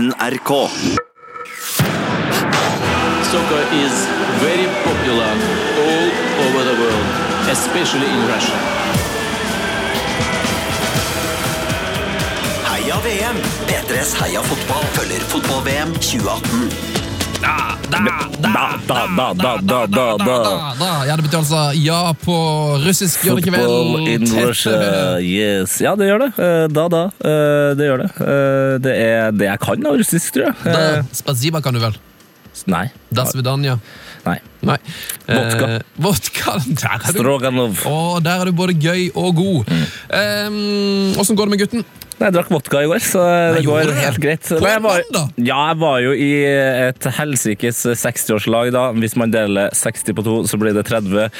NRK. Soccer is very popular all over the world, especially in Russia. Heia VM! P3s Heia fotball følger fotball-VM 2018. Da, da, da, da, da, da, da. Da, ja, det betyr altså ja på russisk. Gjør det ikke vel? Football in. Russia, yes. Ja, det gjør det. Eh, Da, da. Eh, Det gjør det. Eh, Det er det jeg kan av russisk, tror jeg. Da, Eh, Spasiba kan du vel? Nei. Da Svidanja. Nei. Nei. Vodka. Eh, vodka. Der er du. Stroganov. Å, der er du både gøy og god. Mm. Åssen går det med gutten? Nei, Jeg drakk vodka i går, så det går det? helt greit. Nei, jeg var, ja, jeg var jo i et helsikes 60-årslag, da. Hvis man deler 60 på to, så blir det 30.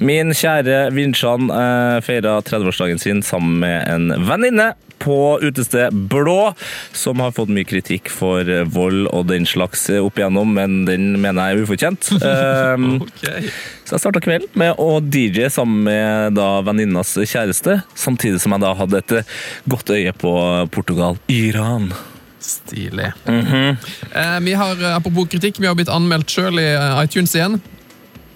Min kjære Vinsjan eh, feira 30-årsdagen sin sammen med en venninne på utested Blå, som har fått mye kritikk for vold og den slags opp igjennom, men den mener jeg er ufortjent. Um, Så jeg starta kvelden med å DJ sammen med da venninnas kjæreste, samtidig som jeg da hadde et godt øye på Portugal. Iran. Stilig. Mhm. eh, vi har, eh, Apropos kritikk, vi har blitt anmeldt sjøl i eh, iTunes igjen.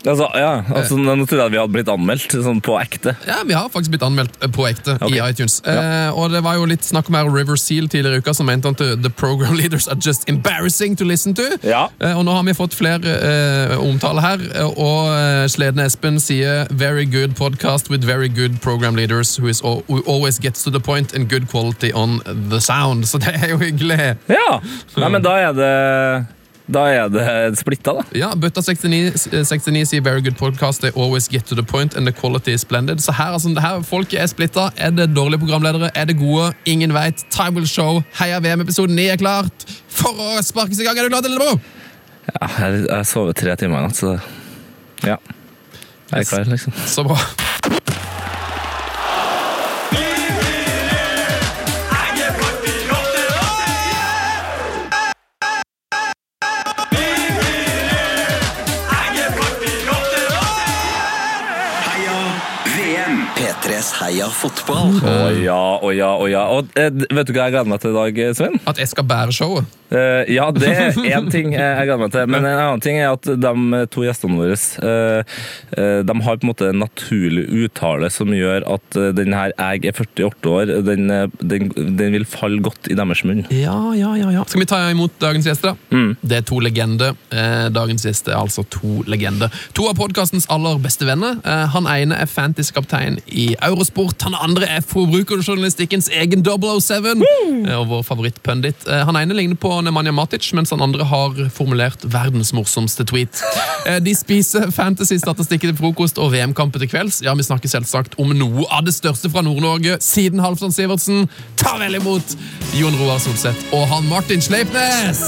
Altså, ja, altså, nå trodde jeg vi hadde blitt anmeldt sånn på ekte. Ja, Vi har faktisk blitt anmeldt eh, på ekte okay. i iTunes. Eh, og Det var jo litt snakk om her River Seal tidligere i uka, som mente at the program leaders are just embarrassing to listen to. Ja. Eh, og Nå har vi fått flere eh, omtale her, eh, og eh, Sledne Espen sier Very good podcast with very good program leaders who, is who always gets to the point and good quality on the sound. Så det er jo hyggelig. ja. Nei, men da er det Da er det splitta, da. Ja, Bøtta 69, eh, 69 sier very good podcast, they always get to the point and the quality is splendid. Så her, altså, det her Folket er splitta. Er det dårlige programledere? Er det gode? Ingen veit. Time will show. Heia VM-episode 9 er klart for å sparkes i gang. Er du klar til det? Ja, jeg jeg sover tre timer i natt, så ja. Jeg er klar, liksom. Så bra. Heia fotball. Å ja, å ja, å ja. Og eh, vet du hva jeg gleder meg til i dag, Sven? At jeg skal bære showet. Eh, ja, det er én ting jeg gleder meg til. Men en annen ting er at de to gjestene våre eh, eh, De har på en måte en naturlig uttale som gjør at eh, den her 'jeg er 48 år', den, den, den vil falle godt i deres munn. Ja, ja, ja, ja. Skal vi ta imot dagens gjester? da? Det er to legender. Dagens gjest er altså to legender. To av podkastens aller beste venner. Han ene er fantasy-kaptein i Eurosport. Han andre er forbrukerjournalistikkens egen 007. eh, Og vår favorittpundit. Eh, han ene ligner på Nemanja Matic, mens han andre har formulert verdens morsomste tweet. Eh, de spiser fantasy-statistikker til frokost og VM-kamper til kvelds. Ja, Vi snakker selvsagt om noe av det største fra Nord-Norge siden Halvdan Sivertsen. Ta vel imot Jon Roar Solseth og han Martin Sleipnes!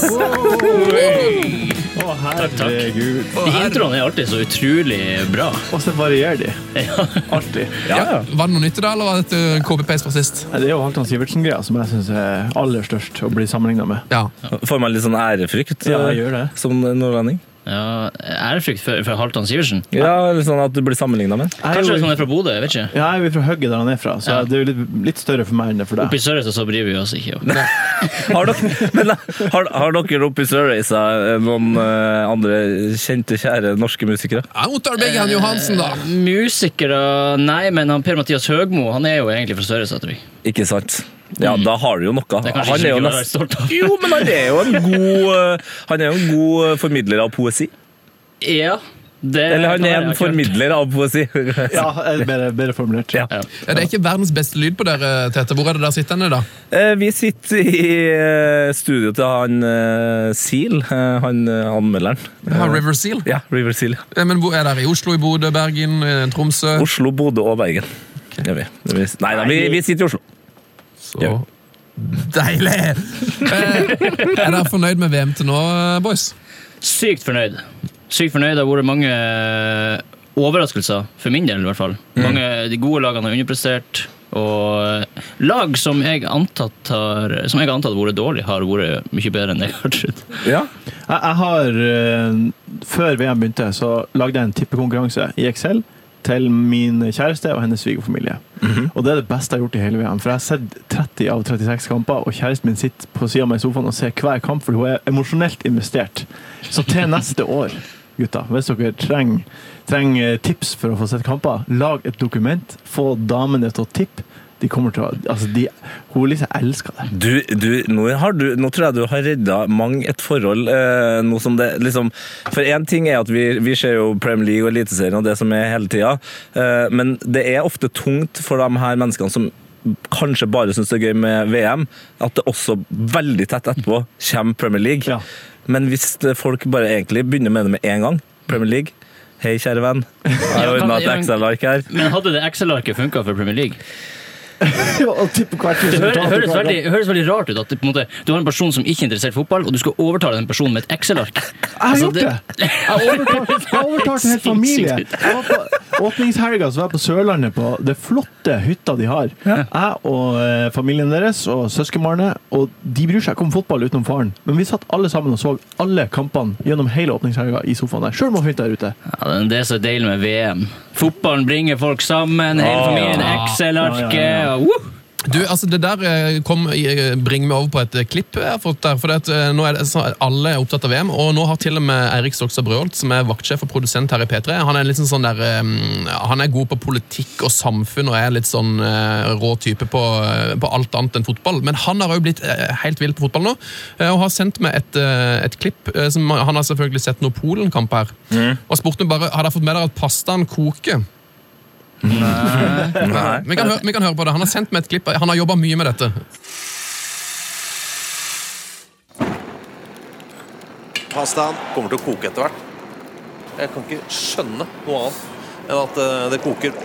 Å, herregud. De introene er alltid så utrolig bra. Og så varierer de. Alltid. Ja, Var det noe nytt i dag, eller var dette copy-paste fra sist? Det er jo Halvdan Sivertsen-greia som jeg syns er aller størst å bli sammenligna med. Ja. Får man litt sånn ærefrykt Ja, eh, jeg gjør det. som nordlending? Ja, er det frykt for, for Halvdan Sivertsen. Ja, eller sånn at du blir sammenligna med. Jeg Kanskje hvis han er fra Bodø, jeg vet ikke. Ja, jeg er fra Høgge, der han er fra, så Ja. det er jo litt, litt større for meg enn det er for Oppe deg. i Sørreisa så bryr vi oss ikke. om. Har dere, men, har, har dere oppe i Sørreisa eh, noen eh, andre kjente, kjære norske musikere? Ja, Ottar han Johansen, da. Eh, Musikere Nei, men han Per-Mathias Høgmo han er jo egentlig fra Sørreisa, tror jeg. Ikke sant? Ja, da har du jo noe. Han er jo nest... Jo, men han er jo en god eh, Han er jo en god eh, formidler av poesi. Ja, det Eller han er en formidler av poesi. Ja, er bedre, bedre formulert. Ja. Ja. Ja, det er ikke verdens beste lyd på dere, Tete. Hvor er det dere sitter henne, da? Eh, Vi sitter i eh, studio til han eh, Seal, eh, han eh, anmelderen. Ja, River Seal. Ja, River Seal. Eh, Men hvor er dere? I Oslo, i Bodø, Bergen, eh, Tromsø? Oslo, Bodø og Bergen. Det er vi. Det er vi. Nei da, vi, vi sitter i Oslo. Så deilig! Eh, er dere fornøyd med VM til nå, eh, boys? Sykt fornøyd. Sykt fornøyd. Det har vært mange overraskelser, for min del i hvert fall. Mange De gode lagene har underprestert. Og lag som jeg antatt har Som jeg antatt vært dårlig, har vært mye bedre enn jeg har trodd. Ja. Jeg, jeg har, eh, Før VM begynte, så lagde jeg en tippekonkurranse i Excel til min kjæreste og hennes svigerfamilie. Og det er det beste jeg har gjort i hele VM. For jeg har sett 30 av 36 kamper, og kjæresten min sitter på sida av meg i sofaen og ser hver kamp, fordi hun er emosjonelt investert. Så til neste år, gutta, hvis dere trenger, trenger tips for å få sett kamper, lag et dokument, få damene til å tippe. De kommer til å Altså, de Hun liksom elsker det. Du, du, nå, har du, nå tror jeg du har redda mange et forhold. Eh, noe som det, liksom, for én ting er at vi, vi ser jo Premier League og Eliteserien og det som er hele tida, eh, men det er ofte tungt for de her menneskene som kanskje bare syns det er gøy med VM, at det også veldig tett etterpå kommer Premier League. Ja. Men hvis folk bare egentlig begynner med det med en gang, Premier League Hei, kjære venn. Jeg har ordna et Excel-ark her. Men hadde det Excel-arket funka for Premier League? Og tippe hvert Det høres, veldig, høres veldig rart ut at det, på en måte, du har en person som ikke er interessert i fotball, og du skal overtale den personen med et Excel-ark. Jeg har Altså, gjort det! Jeg har overtalt, jeg har overtalt en hel familie. Jeg var på åpningshelga så var jeg på Sørlandet på det flotte hytta de har. Jeg og eh, familien deres og søskenbarnet. Og de bryr seg ikke om fotball utenom faren. Men vi satt alle sammen og så alle kampene gjennom hele åpningshelga i sofaen der. Sjøl om hytta er der ute. Ja, det er så deilig med VM. Fotballen bringer folk sammen, hele familien. Excel-arket Ja, ja, ja. Du, altså Det der eh, kom, eh, bringer meg over på et eh, klipp jeg har fått der. for det at, nå er det, Alle er opptatt av VM, og nå har til og med Eirik Stokstad Brøholt, som er vaktsjef og produsent her i P3, han er litt sånn der, eh, han er god på politikk og samfunn og er litt sånn rå type på, på alt annet enn fotball. Men han har òg blitt helt vill på fotball nå, og har sendt meg et, et klipp. som Han har selvfølgelig sett noen Polen-kamp her, og spurte meg bare har dere fått med dere at pastaen koker. Nei. Vi kan, høre, vi kan høre på det. Han har sendt meg et klipp. Han har jobba mye med dette. Pastaen kommer til å koke etter hvert. Jeg kan ikke skjønne noe annet enn at eh, det koker.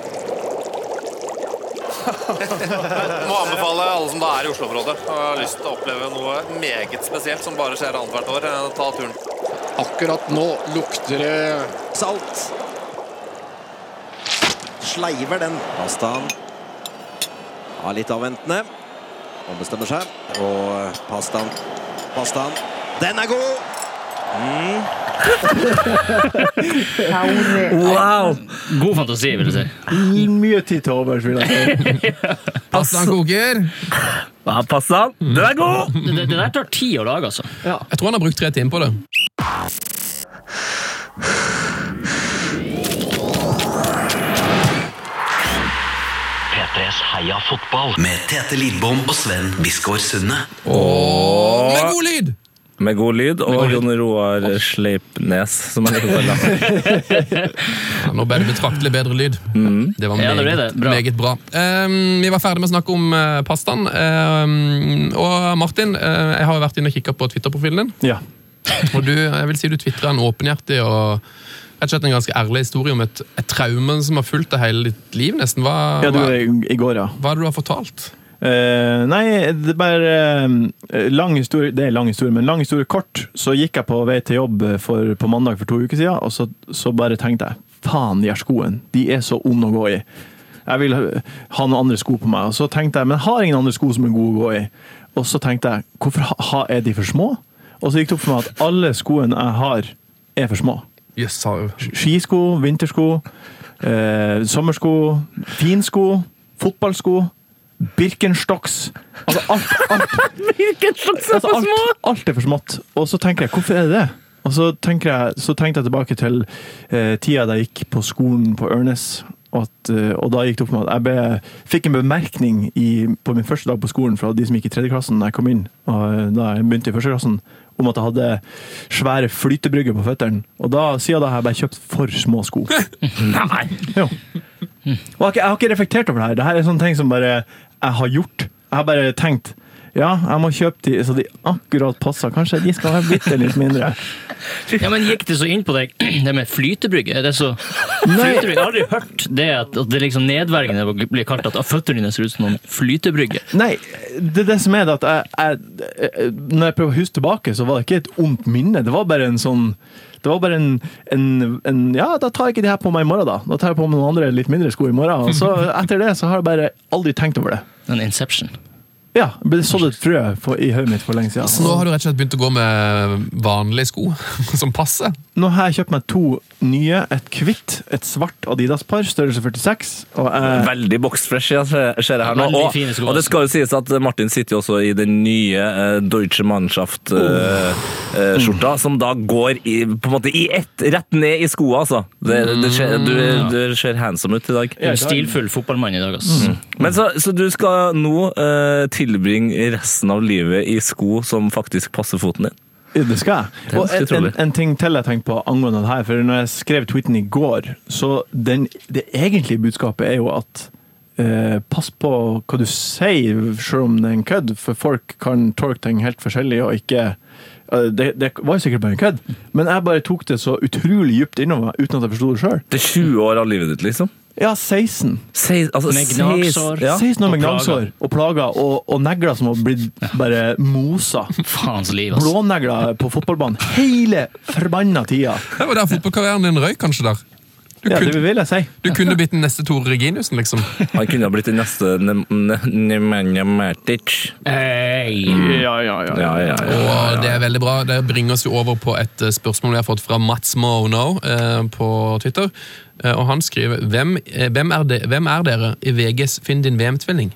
Må anbefale alle som da er i Oslo-området og har lyst til å oppleve noe meget spesielt som bare skjer annethvert år, eh, ta turen. Akkurat nå lukter det Salt. Sleiver den pastaen. ja, litt avventende. Og bestemmer seg. Og pastaen Pastaen. Den er god! Wow! God fantasi, vil du si. Mye tid til overs, vil jeg si. Pastaen koker. Ja, Pastan, den er god! Det, det, det der tar tid å lage, altså. Jeg tror han har brukt tre timer på det. P3s Heia fotball med Tete Lidbom og Sven Biskår Sunde. Med god lyd! Med god lyd, og Jon Roar Sleipnes, som ham. Ja, nå ble det betraktelig bedre lyd. Det var Ja, det det. Bra. meget bra. Um, vi var ferdig med å snakke om uh, pastaen. Um, og Martin, uh, jeg har jo vært inne og kikka på Twitter-profilen din. Ja. Og du, jeg vil si du tvitrer en åpenhjertig og rett og slett en ganske ærlig historie om et, et traume som har fulgt deg hele ditt liv. nesten. Hva, ja, det var i, går, ja. hva er det du har fortalt? Uh, nei, det er bare uh, lang historie Det er lang historie, men lang historie kort. Så gikk jeg på vei til jobb for, på mandag for to uker siden, og så, så bare tenkte jeg faen, de her skoene. De er så onde å gå i. Jeg vil ha noen andre sko på meg. Og så tenkte jeg, men jeg har ingen andre sko som er gode å gå i. Og så tenkte jeg, hvorfor ha- er de for små? Og så gikk det opp for meg at alle skoene jeg har, er for små. Jo. Skisko, vintersko, eh, sommersko, finsko, fotballsko, Birkenstocks Altså alt, alt, altså alt, alt er for smått. Og så tenker jeg, hvorfor er det det? Og så, jeg, så tenkte jeg tilbake til eh, tida da jeg gikk på skolen på Ørnes. Og, at, eh, og da gikk det opp for meg at jeg ble, fikk en bemerkning i, på min første dag på skolen fra de som gikk i tredje klassen da jeg kom inn. Og eh, da jeg begynte i første klassen om at jeg hadde svære flytebrygger på føttene. Og da, siden da har jeg bare kjøpt for små sko. Nei! Jo. Og jeg jeg har ikke reflektert over det her. Det her er sånne ting som bare jeg har gjort. Jeg har bare tenkt ja, jeg må kjøpe de så de akkurat passer. Kanskje de skal være bitte litt mindre. Ja, men Gikk det så inn på deg, det med flytebrygge? Er det så flytebrygge? Jeg har aldri hørt det at, at det liksom nedverdigende blir kalt at føttene dine ser ut som noen flytebrygge. Nei, det er det som er det at jeg, jeg, Når jeg prøver å huske tilbake, så var det ikke et ondt minne. Det var bare en sånn det var bare en, en, en Ja, da tar jeg ikke de her på meg i morgen, da. Da tar jeg på meg noen andre litt mindre sko i morgen. Og så etter det så har jeg bare aldri tenkt over det. En Inception. Ja, det ble sådd et frø for, i hodet mitt for lenge siden. Så nå har du rett og slett begynt å gå med vanlige sko, som passer. Nå har jeg kjøpt meg to nye. Et hvitt, et svart Adidas-par, størrelse 46. Og eh, Veldig boxfresh, jeg ser ser jeg her nå. Og, og det skal jo sies at Martin sitter jo også i den nye eh, Deutsche Mannschaft-skjorta, som da går i, på en måte i ett, rett ned i skoa, altså. Det, det ser, du, du ser handsome ut i dag. En stilfull fotballmann i dag, ass. Men så, så du skal nå eh, tilbringe resten av livet i sko som faktisk passer foten din? det skal jeg. Og en, en, en ting til jeg tenkte på angående det her, for når jeg skrev tweeten i går, så den, det egentlige budskapet er jo at eh, pass på hva du sier, selv om det er en kødd, for folk kan tolke ting helt forskjellig og ikke eh, det, det var sikkert bare en kødd, men jeg bare tok det så utrolig dypt innover uten at jeg forsto det sjøl. Det er 20 år av livet ditt, liksom? Ja, 16. Sei, altså, Med gnagsår. Ja. 16 år med gnagsår og plager, og, og negler som har blitt bare mosa. Faens liv. Blånegler på fotballbanen hele forbanna tida. Det var der fotballkarrieren din røyk, kanskje der. Du, Ja, det vil jeg si. du kunne blitt den neste Tore Reginiussen, liksom. Han kunne ha blitt den neste Nemanja Matic. Hey. Ja, ja, ja. Ja, ja, ja. Og det er veldig bra. Det bringer oss jo over på et eh, spørsmål vi har fått fra Mats Mono eh, på Twitter. Eh, og han skriver hvem, hvem, er de, hvem er dere i VGs Finn din VM-tvilling?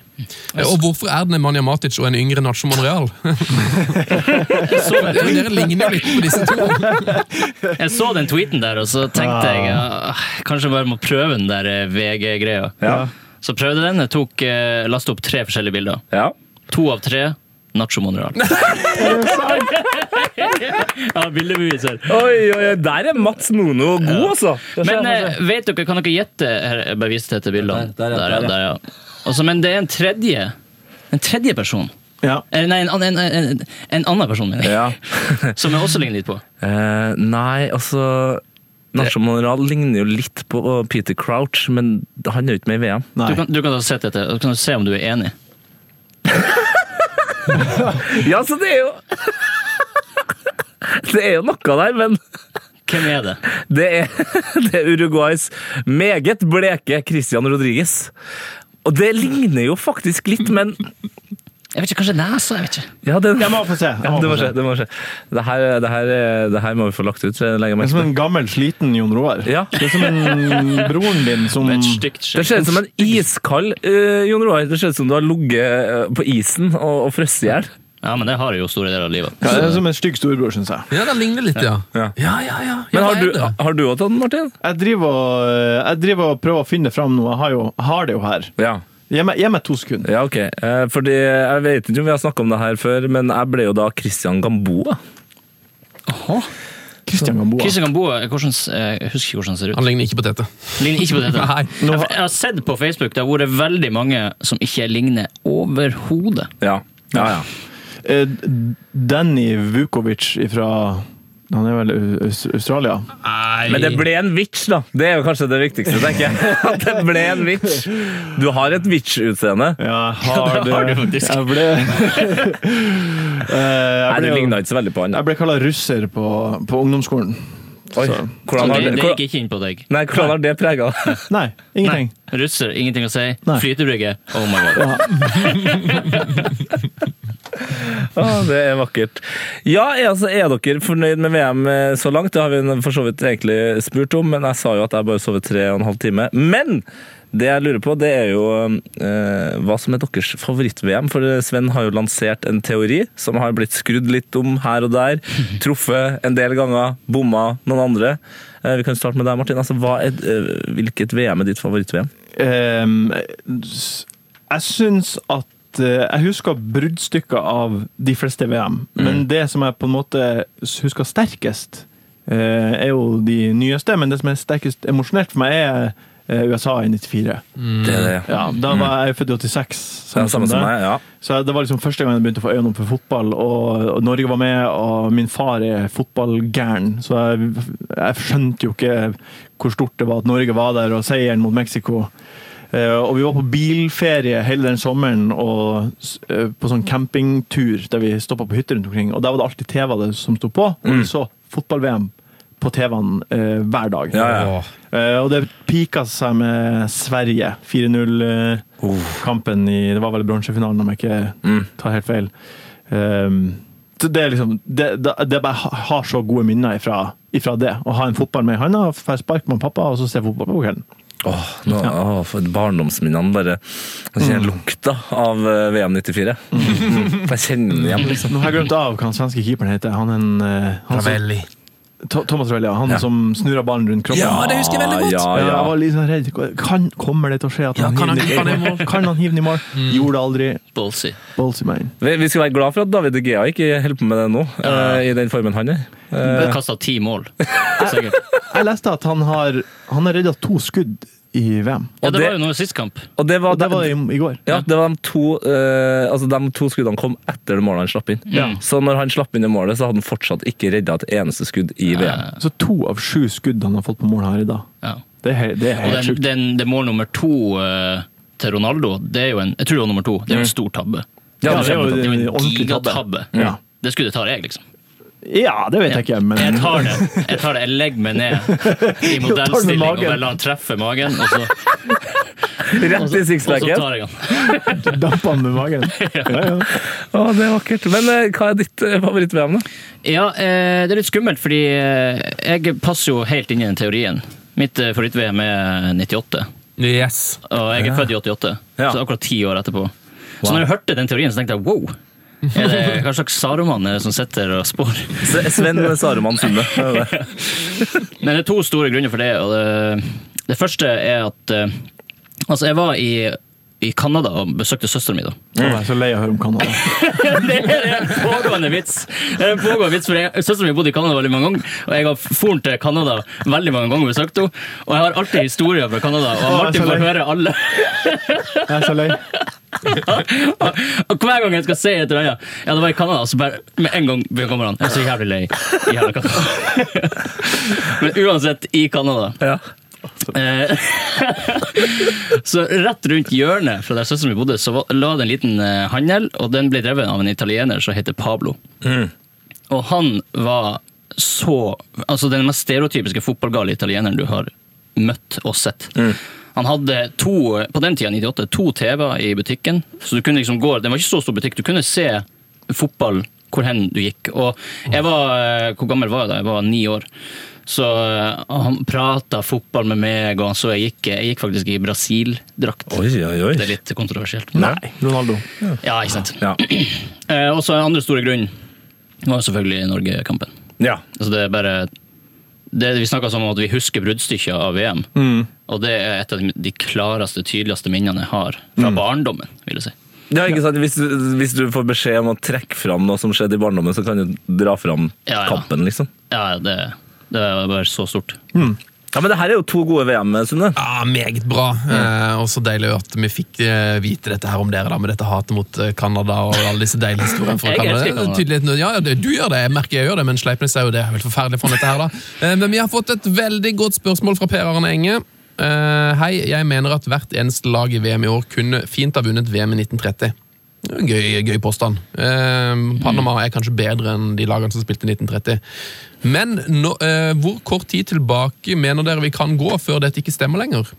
Og hvorfor er det Nemanja Matic og en yngre Nacho Monreal? dere, ligner jo litt på disse to. Jeg så den tweeten der, og så tenkte jeg ja, kanskje bare må prøve den der eh, VG-greia. Ja. Så prøvde den. Jeg tok, eh, lastet opp tre forskjellige bilder. ja. To av tre Nacho Monreal. ja, bildebevis her. Oi, oi, oi, der er Mats Mono god, altså! Men eh, vet dere, kan dere gjette bare viste til bildene. Der, der, ja, ja, der, ja. Altså, men det er en tredje En tredje person. Ja. Eller nei, en, en, en, en annen person, mener jeg. Ja. Som jeg også ligner litt på. Uh, nei, altså Nacho Monreal ligner jo litt på Peter Crouch, men han er jo ikke med i VM. Nei. Du kan, du kan da se dette, og kan du se om du er enig. Ja, så det er jo Det er jo noe der, men Hvem er det? det er, det er Uruguays meget bleke Christian Rodriguez. Og det ligner jo faktisk litt, men Jeg vet ikke, Kanskje nesa? jeg vet ikke. Ja, det, Jeg må få se. Ja, det må skje. se. Det må skje. Det her, det her, det her må vi få lagt ut. Det er som en gammel, sliten Jon Roar. Ja. Det er som en broren din som Med et stygt Det ser ut som en iskald uh, Jon Roar. Det ser ut som du har ligget eh, på isen og, og frosset i hjel. Ja, men det har jeg jo store deler av livet. ja, Det er som en stygg storebror, syns jeg. Ja, det ligner litt, ja. Ja. Ja, ja, ja. Men Ja, har du, har du også tatt den, Martin? Jeg driver og, jeg driver og prøver å finne det fram nå. Jeg har, jo, har det jo her. Ja. Gi meg, gi meg to sekunder. Ja, ok. Eh, fordi Jeg vet ikke om vi har snakka om det her før, men jeg ble jo da Christian Gamboa. Aha. Christian Gamboa. Christian Gamboa, hvordan, jeg husker ikke hvordan han ser ut. Han ligner ikke på Tete. Ligner ikke på dette. Nei. Jeg, jeg har sett på Facebook det har vært veldig mange som ikke ligner overhodet. Ja. ja, ja. Eh, Danny Vukovic fra Han er vel Australia? Australia? Men det ble en vits, da. Det er jo kanskje det viktigste, tenker jeg. At det ble en vits. Du har et vits-utseende. Ja, har det. har du faktisk. Jeg ble Eh, jeg Nei, jo- ligna ikke så veldig på han. da. Jeg ble kalla russer på, på ungdomsskolen. Oi, Så- hvordan har det, det, det gikk ikke inn på deg. Nei, hvordan har det prega Nei, ingenting. Nei. Russer, ingenting å si. Nei. Flytebrygge, oh my god. Ah, det er vakkert. Ja, er, altså, er dere fornøyd med VM så langt? Det har vi for så vidt egentlig spurt om, men jeg sa jo at jeg bare sovet tre og en halv time. Men det jeg lurer på, det er jo eh, hva som er deres favoritt-VM. For Sven har jo lansert en teori som har blitt skrudd litt om her og der. Truffet en del ganger, bomma noen andre. Eh, vi kan starte med deg, Martin. Altså, er, eh, hvilket VM er ditt favoritt-VM? Um, jeg syns at eh, Jeg husker bruddstykker av de fleste VM, men det som jeg på en måte husker sterkest, eh, er jo de nyeste. Men det som er sterkest emosjonelt for meg, er eh, USA i 94. Det er det. Ja, da var jeg født i 86. Ja, samme som meg, ja. Så det var liksom første gang jeg begynte å få øynene opp for fotball, og, og Norge var med, og min far er fotballgæren, så jeg, jeg skjønte jo ikke hvor stort det var at Norge var der, og seieren mot Mexico. Eh, og vi var på bilferie hele den sommeren, og eh, på sånn campingtur der vi stoppa på hytter rundt omkring, og der var det alltid TV det som sto på, og vi så fotball-VM på TV-en eh, hver dag. Ja, ja. Eh, og det pika seg med Sverige. 4-0-kampen i Det var vel bronsefinalen, om jeg ikke Mm. tar helt feil. Um, det er liksom Det, det, det bare har så gode minner ifra, ifra det. Å ha en fotball med i handa, få spark med pappa, og så se fotball på kvelden. Åh, nå, åh, for barndomsminnene bare Jeg mm. lukta av eh, VM 94. Mm. Jeg kjenner den igjen, liksom. Nå har jeg glemt av hva den svenske keeperen heter. Han, en, uh, han Ravelli. To- Thomas Røll, ja. Han Ja. som snurra ballen rundt kroppen. Ja, det husker jeg veldig godt. Ja, Ja, ja. jeg var litt sånn redd. Kan, kommer det til å skje at Ja, han, kan hiver den han i mål? Kan han hive den i mål? Gjorde det aldri. Ballsy. Ballsy man. Vi vi skal være glad for at David De Gea ikke holder på med det nå, uh, i den formen han er. Uh, Kasta ti mål. Sikkert. Jeg leste at han har, han har redda to skudd i VM. Ja, det det- var jo noe sist kamp. Og det var, Og det var i, i går. ja, det var de to, uh, altså de to skuddene kom etter det målet han slapp inn. Ja. Så når han slapp inn det målet, så hadde han fortsatt ikke redda et eneste skudd i VM. Så to av sju skudd han har fått på mål, her i dag. Ja. Det er, det er helt den, sjukt. den, det mål nummer to uh, til Ronaldo, det er jo en, jeg tror det var nummer to, det er jo en stor tabbe. Ja, Ja, det er jo en en tabbe. gigatabbe. Ja. Det skuddet tar jeg, liksom. Ja, det vet jeg ikke, men Jeg tar det. Jeg tar det, jeg legger meg ned i modellstilling og bare lar han treffe magen, og så, Rett i sixpacken. tar jeg han. damper han med magen. Ja, ja. Å, det er vakkert. Men eh, hva er ditt eh, favoritt-VM, da? Ja, eh, det er litt skummelt, fordi eh, jeg passer jo helt inn i den teorien. Mitt eh, favoritt-VM er 98, Yes. og jeg er født i 88, Ja. så akkurat ti år etterpå. Så når jeg hørte den teorien, så tenkte jeg wow! Er det, hva slags Saruman er det som sitter og spår? Sven Saruman Sunde. Men det er to store grunner for det. Og det, det første er at eh, Altså, jeg var i, i Canada og besøkte søsteren min. da. Jeg er så lei av å høre om Canada. det er en pågående vits! Det er en pågående vits, for jeg- min bodde i Canada veldig mange ganger, og jeg har foren til Canada veldig mange ganger og besøkt henne. Og jeg har alltid historier fra Canada, og Martin får høre alle. Jeg er så lei. Og hver gang jeg skal si et eller annet Ja, det var i Canada, så bare med en gang kommer han. Jeg er så jævlig lei. Jævlig Canada. Men uansett, i Canada. Ja. Eh, så rett rundt hjørnet fra der søsteren min bodde, så la det en liten eh, handel, og den ble drevet av en italiener som heter Pablo. Og han var så Altså den mest stereotypiske fotballgale italieneren du har møtt og sett. Han hadde to, på den tida, 98, to TV-er i butikken. Så du kunne liksom gå, Den var ikke så stor butikk. Du kunne se fotball hvor hen du gikk. Og jeg var, eh, Hvor gammel var jeg da? Jeg var ni år. Så eh, han prata fotball med meg, og så jeg gikk, jeg gikk faktisk i Brasil-drakt. Det er litt kontroversielt. Nei, Ronaldo. Ja, ikke sant. Ja. Eh, og så den andre store grunnen var selvfølgelig Norge-kampen. ja. Altså det er bare det, Vi snakka om at vi husker bruddstykker av VM. Og det er et av de, klareste, tydeligste minnene jeg har fra barndommen. vil jeg si. Ja, ikke sant? Hvis, du- hvis du får beskjed om å trekke fram noe som skjedde i barndommen, så kan du dra fram Ja, ja. kampen, liksom. Ja, det, det er bare så stort. Ja, Men det her er jo to gode VM, Sunne. Ja, Meget bra. Eh, og så deilig at vi fikk eh, vite dette her om dere, da, med dette hatet mot eh, Canada og alle disse deilige historiene fra Canada. ja, ja, du gjør det, jeg merker jeg gjør det, men Sleipnes er jo det. Helt forferdelig for dette her, da. Eh, men vi har fått et veldig godt spørsmål fra Per Arne Enge. Eh, hei, jeg mener at hvert eneste lag i VM i år kunne fint ha vunnet VM i 1930. Det er en Gøy, gøy påstand. Eh, Panama er kanskje bedre enn de lagene som spilte i 1930. Men nå, eh, hvor kort tid tilbake mener dere vi kan gå før dette ikke stemmer lenger?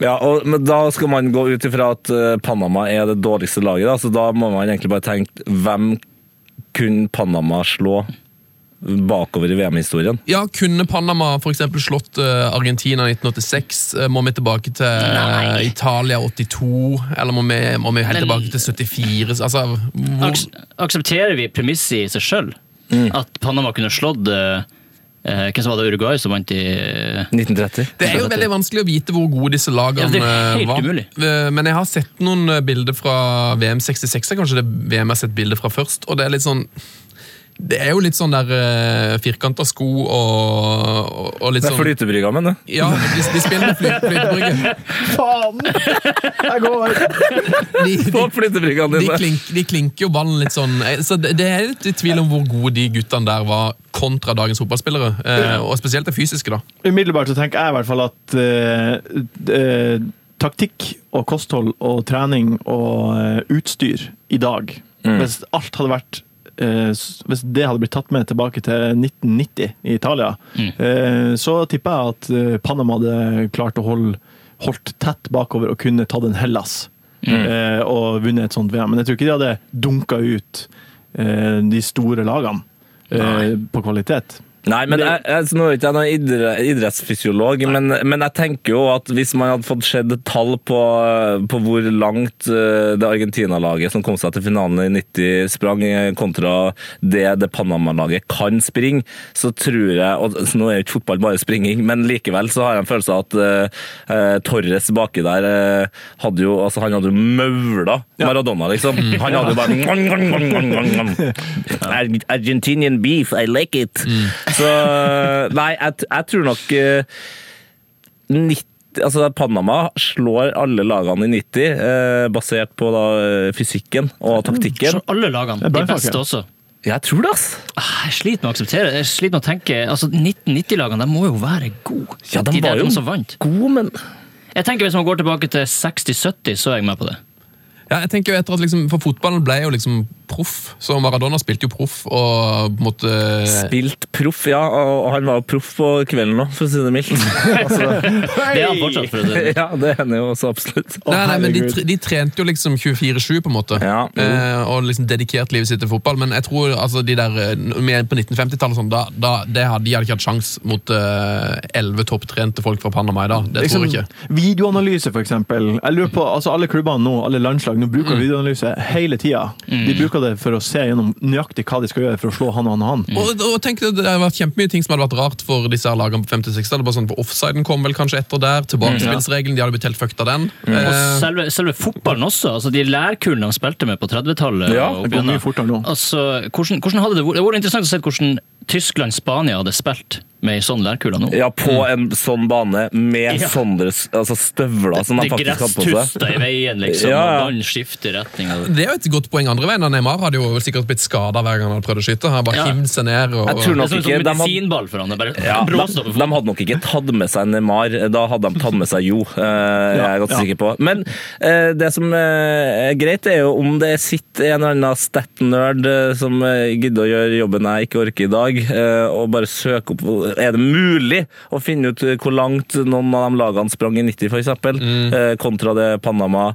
Ja, og, Da skal man gå ut ifra at Panama er det dårligste laget. Da. Så da må man egentlig bare tenke hvem kunne Panama slå bakover i VM-historien? Ja, Kunne Panama for eksempel slått eh, Argentina i 1986? Eh, må vi tilbake til eh, Nei. Italia 82? Eller må vi, må vi helt Men- tilbake til 74? Altså, hvor, Aks aksepterer vi premisset i seg sjøl? At Panama kunne slått eh, eh, Hvem som var det Uruguay som vant i eh, 1930. det er jo veldig vanskelig å vite hvor gode disse lagene Ja, det helt var. umulig. Men jeg har sett noen bilder fra VM 66, er kanskje det VM jeg har sett bilder fra først. Og det er litt sånn Det er jo litt sånn der uh, firkanta sko og, og, og litt Det er sånn flytebrygga, men det. Ja, de, de spiller med fly, flytebrygge. Faen! Jeg går! De, På de, flytebryggene de, klink, de klinker jo ballen litt sånn eh, Så det, det er litt i tvil om hvor gode de guttene der var kontra dagens fotballspillere. Uh, og spesielt det fysiske, da. Umiddelbart så tenker jeg i hvert fall at uh, eh, taktikk og kosthold og trening og eh, utstyr i dag Hvis alt hadde vært eh, hvis det hadde blitt tatt med tilbake til 1990 i Italia, eh, så tipper jeg at eh, Panama hadde klart å holde holdt tett bakover og kunne tatt en Hellas eh, og vunnet et sånt VM. Men jeg tror ikke de hadde dunka ut eh, de store lagene eh, på kvalitet. Nei, men jeg, jeg, så nå er ikke jeg noen idre, idrettsfysiolog, men, men jeg tenker jo at hvis man hadde fått sett et tall på, på hvor langt eh, det Argentina-laget som kom seg til finalen i 90 sprang, eh, kontra det det Panama-laget kan springe, så tror jeg og så Nå er jo ikke fotball bare springing, men likevel så har jeg en følelse av at eh, Torres baki der uh, hadde jo altså Han hadde jo maula Maradona, liksom. Han hadde jo bare Argentinian beef, I like it. Så nei, jeg, jeg tror nok eh, 90 Altså Panama slår alle lagene i 90, eh, basert på da, eh, fysikken og taktikken. Så alle lagene. De beste også. Jeg tror det, ass! Ah, Jeg sliter med å akseptere Jeg sliter med å tenke altså 1990-lagene de må jo være gode. Ja, de de var jo som vant. gode, men Jeg tenker Hvis man går tilbake til 60-70, så er jeg med på det. Ja, jeg tenker jo etter at liksom, For fotballen ble jo liksom proff, så Maradona spilte jo proff og på en måte Spilt proff, ja. Og han var proff på kvelden nå, for å si det mildt. altså, Det er han fortsatt. for å si det. ja, det hender jo også absolutt. Nei, nei, men de, de trente jo liksom 24-7 på en måte, Ja, eh, og liksom dedikert livet sitt til fotball. Men jeg tror altså de der eh, på 1950-tallet og sånn, da, da de hadde ikke hatt sjans mot elleve topptrente folk fra Panama i dag. Det tror jeg ikke. Liksom, videoanalyse, for eksempel. Jeg lurer på, altså Alle klubbene nå, alle landslag, nå bruker Mm. videoanalyse hele tida. De bruker det for å se gjennom nøyaktig hva de skal gjøre for å slå han og han og han. Mm. Og, og tenk Det har vært kjempemye ting som hadde vært rart for disse her lagene på 56. Det bare Sånn, for Offsiden kom vel kanskje etter der. Tilbakespillsregelen, de hadde blitt helt fucked av den. Og Eh, selve, selve fotballen også. altså De lærkulene de spilte med på 30-tallet. Ja, Det går mye fortere nå. Altså, hvordan, hvordan hadde det Det hadde vært interessant å se hvordan Tyskland-Spania hadde spilt med sånn lærkule nå. Ja, på en sånn bane med Ja. sånne altså støvler som de faktisk hadde på seg. gresstusta i veien, liksom, Ja, og ballen skifter retning. det er jo et godt poeng andre veien. Neymar hadde jo sikkert blitt skada hver gang han hadde prøvd å skyte. Han bare Ja. seg ned. Og, Jeg tror nok ikke, sånn er som en medisinball for han. Bare ja, de, de hadde nok ikke tatt med seg Neymar. Da hadde de tatt med seg Jo. eh, Jeg er ganske Ja. sikker på. Men uh, det som eh, er greit, er jo om det sitter en eller annen stat-nerd som gidder å gjøre jobben jeg ikke orker i dag, uh, og bare søke opp Er det mulig å finne ut eh, hvor langt noen av de lagene sprang i 90, f.eks., mm. kontra det Panama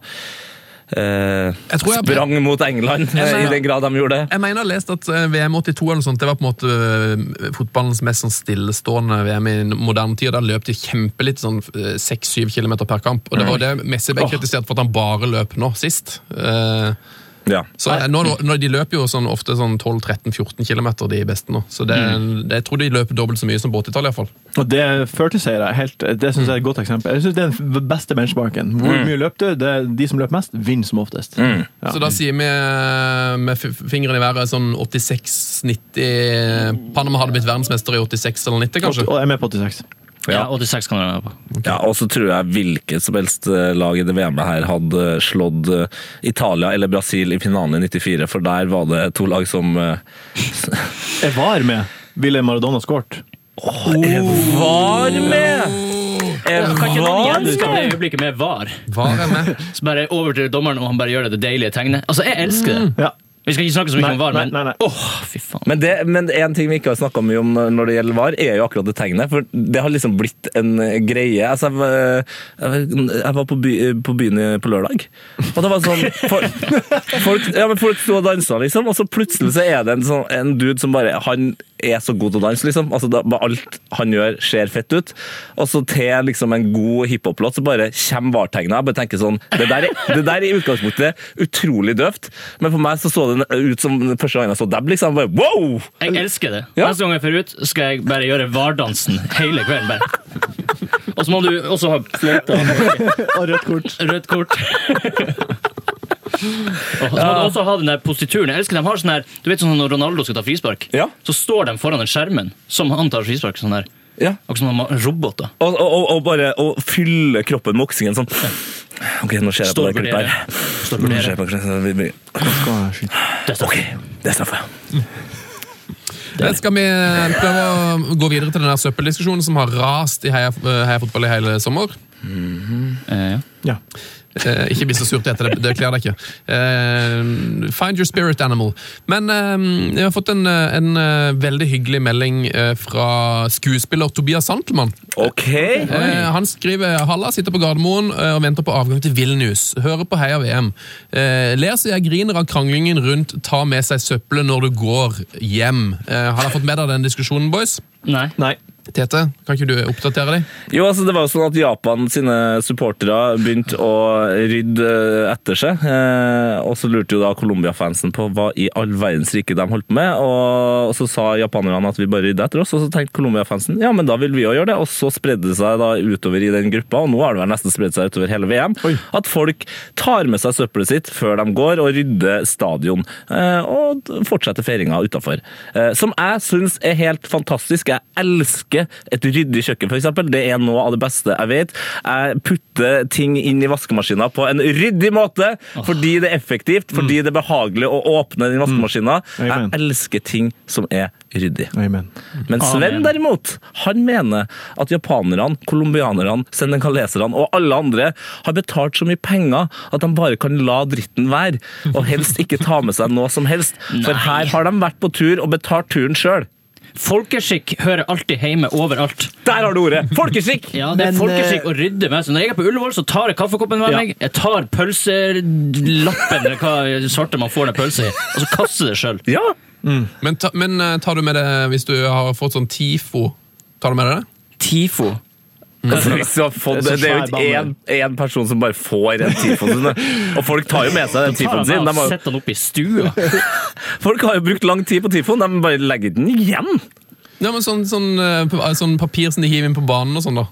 eh, Jeg tror jeg- sprang mot England, eh, i den grad de gjorde det? Jeg mener jeg har lest at eh, VM 82 eller sånt, det var på en måte eh, fotballens mest sånn stillestående VM i moderne tid. Da løp de kjempelitt, sånn 6-7 km per kamp. Og det var det Messi ble kritisert for at han bare løp nå, sist. Eh, Ja. Så nå, nå, De løper jo sånn, ofte sånn 12-13-14 km, de beste nå. Så det, det, jeg tror de løper dobbelt så mye som 80-tallet. iallfall. Og det førteseiere, helt, det synes jeg er et godt eksempel. Jeg synes Det er den beste benchmarken. Hvor mye løp du? Det er de som løper mest, vinner som oftest. Ja. Så da sier vi eh, med fingeren i været sånn 86-90 Panama hadde blitt verdensmester i 86 eller 90, kanskje? Og jeg er med på 86. Ja, 86 kan jeg være med på. Ja, og så tror jeg hvilket som helst eh, lag i det VM-et her hadde slått eh, Italia eller Brasil i finalen i 94, for der var det to lag som eh, Jeg var med. Ville Maradona skåret? var med! Jeg Kan ikke noen var gjenskape med! det øyeblikket med VAR? Var jeg med? Så bare over til dommeren, og han bare gjør det, det deilige tegnet. Altså, jeg elsker det! Ja. Vi skal ikke snakke så mye Nei, om VAR, men nei, nei. åh, fy faen. Men, det, men en ting vi ikke har snakka mye om når det gjelder VAR, er jo akkurat det tegnet. For det har liksom blitt en greie. Altså, jeg, var- jeg, jeg var på, by, på byen på lørdag, og det var sånn Folk, folk, ja, folk sto og dansa, liksom, og så plutselig så er det en, sånn, en dude som bare Han er så god til å danse, liksom. Altså, da, alt han gjør, ser fett ut. Og så til liksom en god hiphop-låt, så bare kommer VAR-tegnet. Jeg bare tenker sånn Det der, er, det der er i utgangspunktet utrolig døvt, men for meg så så det ut som første gang jeg så dab, liksom. Bare, wow! Jeg elsker det. Ja. Neste gang jeg får ut, skal jeg bare gjøre VAR-dansen hele kvelden. bare. Og så må du også ha fløyte Og rødt kort. rødt kort. Og så må du også ha den der posituren. Jeg elsker de har sånn her, du vet sånn Når Ronaldo skal ta frispark, Ja. så står de foran den skjermen som han tar frispark. sånn her. Ja. Akkurat som de har roboter. Og, og, og- og bare å fylle kroppen med oksygen sånn. Ok, nå ser jeg på det klippet her. Nå ser jeg på. Vi- vi- Skal jeg skyte? Det er. Ok, det er straffe. Eh, Skal vi prøve å gå videre til den der søppeldiskusjonen som har rast i Heia, Heia Fotball i hele sommer? Eh, ja. Ja. Eh, ikke bli så sur, etter Det, det kler deg ikke. Eh, find your spirit animal. Men eh, jeg har fått en, eh, en eh, veldig hyggelig melding eh, fra skuespiller Tobias Santelmann. Ok. Eh, han skriver Halla, sitter på Gardermoen og venter på avgang til Vilnius. Hører på Heia VM. Eh, ler så jeg griner av kranglingen rundt ta med seg søppelet når du går hjem. Eh, har dere fått med dere den diskusjonen, boys? Nei. Nei. Tete, kan ikke du oppdatere deg? Jo, altså Det var jo sånn at Japan sine supportere begynte å rydde eh, etter seg. Eh, og så lurte jo da Colombia-fansen på hva i all verdens rike de holdt på med. Og, så sa japanerne at vi bare rydder etter oss, og så tenkte Colombia-fansen ja, men da vil vi òg gjøre det. Og så spredde det seg da utover i den gruppa, og nå har det vel nesten spredd seg utover hele VM, at folk tar med seg søppelet sitt før de går, og rydder stadion. Eh, og fortsetter feiringa utafor. Eh, som jeg syns er helt fantastisk. Jeg elsker et ryddig kjøkken, f.eks. Det er noe av det beste jeg vet. Jeg putter ting inn i vaskemaskina på en ryddig måte, fordi det er effektivt, fordi det er behagelig å åpne den vaskemaskina. Jeg elsker ting som er ryddig. Amen. Men Sven derimot, han mener at japanerne, colombianerne, senegaleserne og alle andre har betalt så mye penger at de bare kan la dritten være, og helst ikke ta med seg noe som helst. For her har de vært på tur og betalt turen sjøl. Folkeskikk hører alltid hjemme overalt. Der har du ordet! Folkeskikk! Ja, det er Men, folkeskikk eh, å rydde med. Så når jeg er på Ullevål, så tar jeg kaffekoppen med Ja. meg. Jeg tar pølselappen, eller hva svarte man får den pølse i, og så kaster det sjøl. Ja! Men, ta, men eh, tar du med det hvis du har fått sånn TIFO? Tar du med deg det? TIFO. Altså, hvis du har fått, Det er det er jo ikke én, person som bare får en tifon. Og folk tar jo med seg den tifonen sin. De har, Sett den opp i stua. folk har jo brukt lang tid på tifon, de bare legger den igjen. Ja, men sånn, sånn, eh, sånn papir som de hiver inn på banen og sånn, da.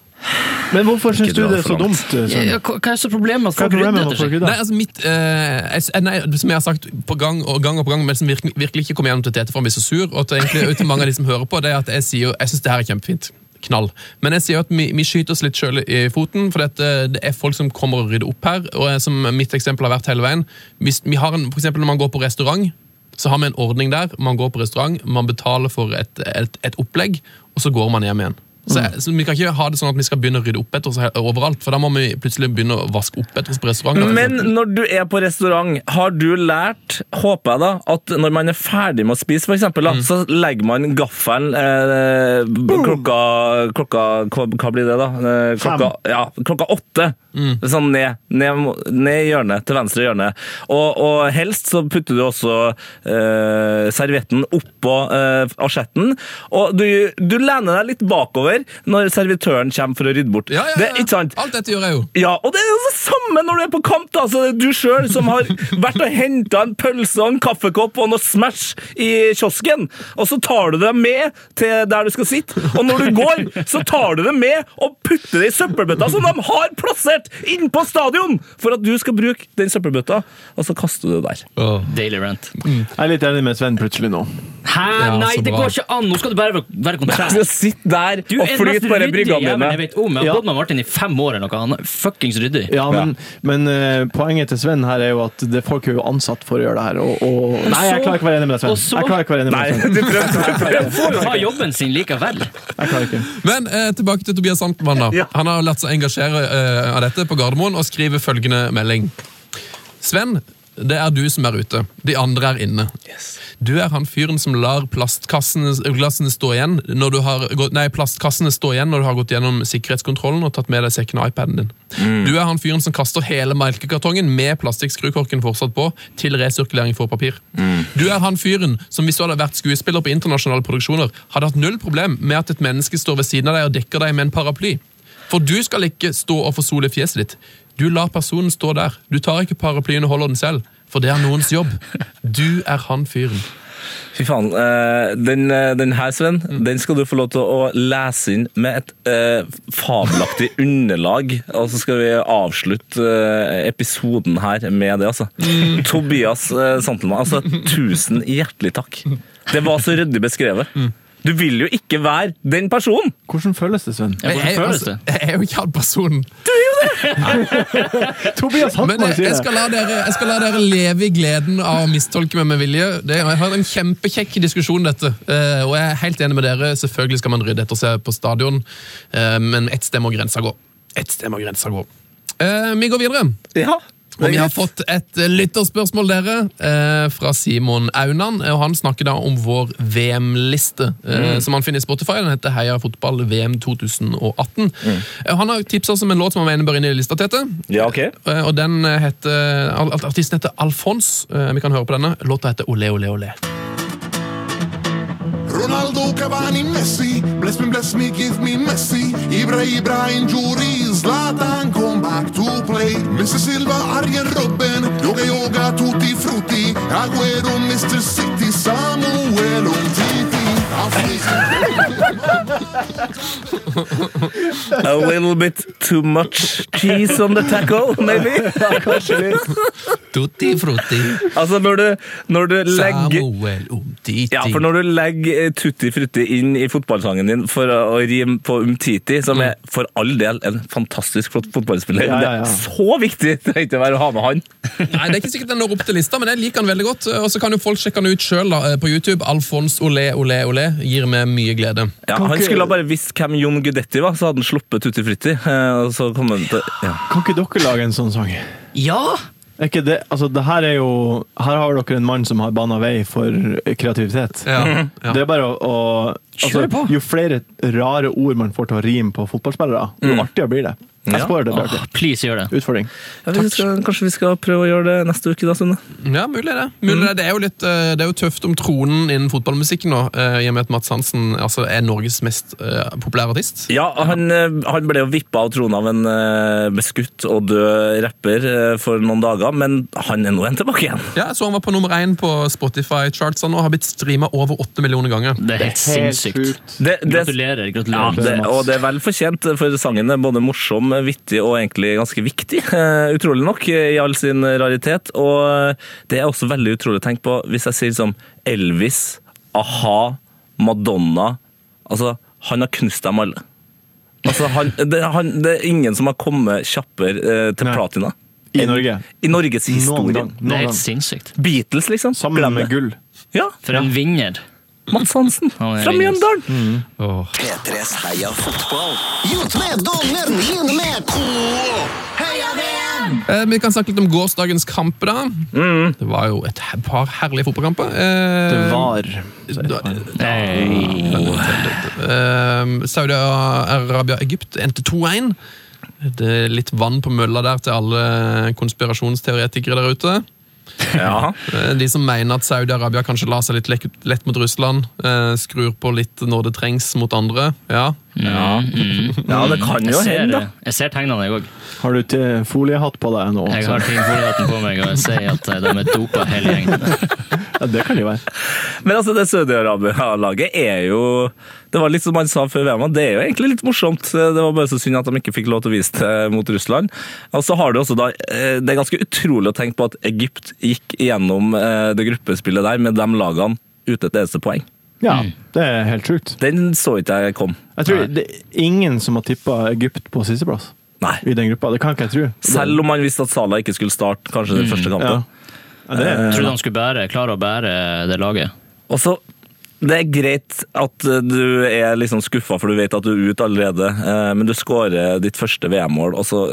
Men hvorfor syns du det er så dumt? Sønn? Ja, Hva er så problemet med at Hva er folk rydder problemet etter seg? Nei, altså mitt, eh, nei, Som jeg har sagt på gang og gang og på gang, men som virkelig, virkelig ikke kommer gjennom til Tete for han blir så sur, og til, egentlig, til mange av de som hører på, det er at jeg sier jeg syns det her er kjempefint. Knall. Men jeg sier at vi, vi skyter oss litt sjøl i foten, for det, det er folk som kommer og rydder opp her. og Som mitt eksempel har vært hele veien. Hvis vi har en, for eksempel Når man går på restaurant, så har vi en ordning der. Man går på restaurant, man betaler for et, et, et opplegg, og så går man hjem igjen. Så, så Vi kan ikke ha det sånn at vi skal begynne å rydde opp etter oss overalt, for da må vi plutselig begynne å vaske opp etter oss på restaurant. da, Men når du er på restaurant, har du lært, håper jeg da, at når man er ferdig med å spise, for eksempel, da, så legger man gaffelen eh, klokka, klokka hva, blir det da? Eh, klokka, ja, klokka åtte. Sånn ned, ned, ned i hjørnet, til venstre hjørne. Og, og helst så putter du også eh, servietten oppå eh, asjetten, og du, du lener deg litt bakover når servitøren kommer for å rydde bort. ja, ja, Det, ja. ikke sant? Alt dette gjør jeg jo. Ja, og det er jo det samme når du er på kamp. da, så det er Du sjøl som har vært og henta en pølse og en kaffekopp og noe Smash i kiosken, og så tar du dem med til der du skal sitte. Og når du går, så tar du dem med og putter det i søppelbøtta som de har plassert inn på stadion for at du skal bruke den søppelbøtta, og så kaster du det der. Daily rant. Jeg er litt enig med Sven plutselig nå. Hæ? Ja, Nei, det går ikke an! Nå skal du bare være- kontrær. Du skal sitte der Du og mest bare bryggene dine. jeg vet om. Jeg har bodd med Martin i fem år eller noe. Han er fuckings ryddig. Ja, men, men eh, poenget til Sven her er jo at det, folk er jo ansatt for å gjøre det her. Og, og Nei, jeg klarer ikke å være enig med deg, Sven. Jeg klarer ikke å være enig med deg, Sven. du får jo ha jobben sin likevel. Jeg klarer ikke. Men eh, tilbake til Tobias Sandmann. da. Han har latt seg engasjere eh, av dette på Gardermoen og skriver følgende melding. Sven, det er du som er ute. De andre er inne. Du er han fyren som lar plastkassene stå igjen når du har gått, nei, plastkassene stå igjen når du har gått gjennom sikkerhetskontrollen og tatt med deg sekken og iPaden din. Du er han fyren som kaster hele melkekartongen med plastikkskrukorken fortsatt på til resirkulering for papir. Du er han fyren som hvis du hadde vært skuespiller på internasjonale produksjoner, hadde hatt null problem med at et menneske står ved siden av deg og dekker deg med en paraply. For du skal ikke stå og få sol i fjeset ditt. Du lar personen stå der. Du tar ikke paraplyen og holder den selv, for det er noens jobb. Du er han fyren. Fy faen. eh, den, eh, den her, Sven, den skal du få lov til å lese inn med et eh, fabelaktig underlag. Og så skal vi avslutte eh, episoden her med det, altså. Tobias eh, Santelmann, altså, tusen hjertelig takk. Det var så ryddig beskrevet. Du vil jo ikke være den personen! Hvordan føles det, Sven? Ja, hvordan Jeg, føles altså, det? jeg er jo ikke han personen. Du Tobias Men Hartmann sier sier jeg, det. skal la dere, jeg skal la dere leve i gleden av å mistolke meg med vilje. Det, jeg har en kjempekjekk diskusjon, dette. Uh, og jeg er helt enig med dere. Selvfølgelig skal man rydde etter seg på stadion, uh, men ett sted må grensa gå. Ett sted må grensa gå. Uh, vi går videre. Ja. Og vi har fått et eh, lytterspørsmål dere, eh, fra Simon Aunan. og Han snakker da om vår VM-liste, mm. som han finner i Spotify. Den heter Heia fotball VM 2018. Mm. Han har tipsa oss om en låt som han mener bør inn i lista, Tete. Ja, ok. Eh, Og den eh, heter, Artisten heter Alfons. Eh, Vi kan høre på denne. Låta heter Ole, ole, ole. Ronaldo, Cavani, Messi Bless me, bless me, give me Messi Ibra, Ibra, injury Zlatan, come back to play Mr. Silva, Arjen Robben Yoga, yoga, tutti frutti Aguero, Mr. City Samuel Umtiti A little bit too much cheese on the taco, maybe? Tutti frutti. Altså, når du, når du legger Samuel Umtiti. ja, for når du legger eh, Tutti Frutti inn i fotballsangen din for å å rime på Umtiti, som er for all del en fantastisk flott fotballspiller Ja, ja, ja. Det er så viktig det er ikke å være å ha med han. Nei, Det er ikke sikkert den når opp til lista, men jeg liker han veldig godt. Og så kan jo folk sjekke han ut sjøl på YouTube. Alfons Olé, Olé, Olé. Gir meg mye glede. Ja, han ikke- skulle bare visst hvem Jon Gudetti var, så hadde han sluppet Tutti Frutti. eh, Og så kom han til ja. Kan ikke dere lage en sånn sang? Ja! Er ikke det, altså det her er jo Her har dere en mann som har bana vei for kreativitet. Ja, ja. Det er bare å, å. Altså, Jo flere rare ord man får til å rime på fotballspillere, jo artigere blir det. Jeg Ja. det blir artig. please gjør det. Utfordring. Ja, vi skal, kanskje vi skal prøve å gjøre det neste uke, da, Sunne? Ja, mulig det. Mulig det. Det, er jo litt, eh, det er jo tøft om tronen innen fotballmusikken nå, eh, i og med at Mats Hansen altså, er Norges mest uh, populære artist. Ja, han, han ble jo vippa av tronen av en uh, beskutt og død rapper uh, for noen dager, men han er nå en tilbake igjen. Ja, så han var på nummer én på Spotify-chartsene og har blitt streama over åtte millioner ganger. Det er helt sinnssykt. Det, det, Gratulerer. ja, det, og det er vel fortjent, for sangen er både morsom, vittig og egentlig ganske viktig. eh, utrolig nok, i all sin raritet. Og det er også veldig utrolig å tenke på hvis jeg sier som Elvis, a-ha, Madonna Altså, han har knust dem alle. Altså, han, det, han, det er ingen som har kommet kjappere eh, til Nei. platina. I Norge. I Norges Noen historie. gang. Det er helt sinnssykt. Beatles, liksom. Sammen med gull. Ja, For en vinner. Mats Hansen Han fra. Mjøndalen. P3s Heia fotball. Niende med K Heia VM! Eh, vi kan snakke litt om gårsdagens kamp. da. Mm. Det var jo et par herlige fotballkamper. Eh, Det var Nei Saudi-Arabia-Egypt endte 2-1. Det er litt vann på mølla der til alle konspirasjonsteoretikere der ute. Ja. Eh, De som mener at Saudi-Arabia kanskje lar seg litt lett, mot Russland. Eh, skrur på litt når det trengs mot andre. Ja. Ja. ja, det kan jo hende, da. jeg ser tegnene, jeg òg. Har du til foliehatt på deg nå? Jeg har tingfoliehatten på meg, og jeg sier at de er dopa hele gjengen. Ja, det kan det jo være. Men altså, det Saudi-Arabia-laget er jo Det var litt som han sa før VM, det er jo egentlig litt morsomt. Det var bare så synd at de ikke fikk lov til å vise det mot Russland. Og så har du også da eh, Det er ganske utrolig å tenke på at Egypt gikk igjennom eh, det gruppespillet der med de lagene uten et eneste poeng. Ja, det er helt sjukt. Den så ikke jeg kom. Jeg tror det er ingen som har tippa Egypt på sisteplass Nei. i den gruppa. Det kan ikke jeg tro. Selv om man visste at Salah ikke skulle starte kanskje den første Ja. kampen. Ja, det er, Jeg trodde han skulle bære, klare å bære det laget. Og så det er greit at eh, du er liksom skuffa, for du vet at du er ute allerede, eh, men du skårer ditt første VM-mål. og så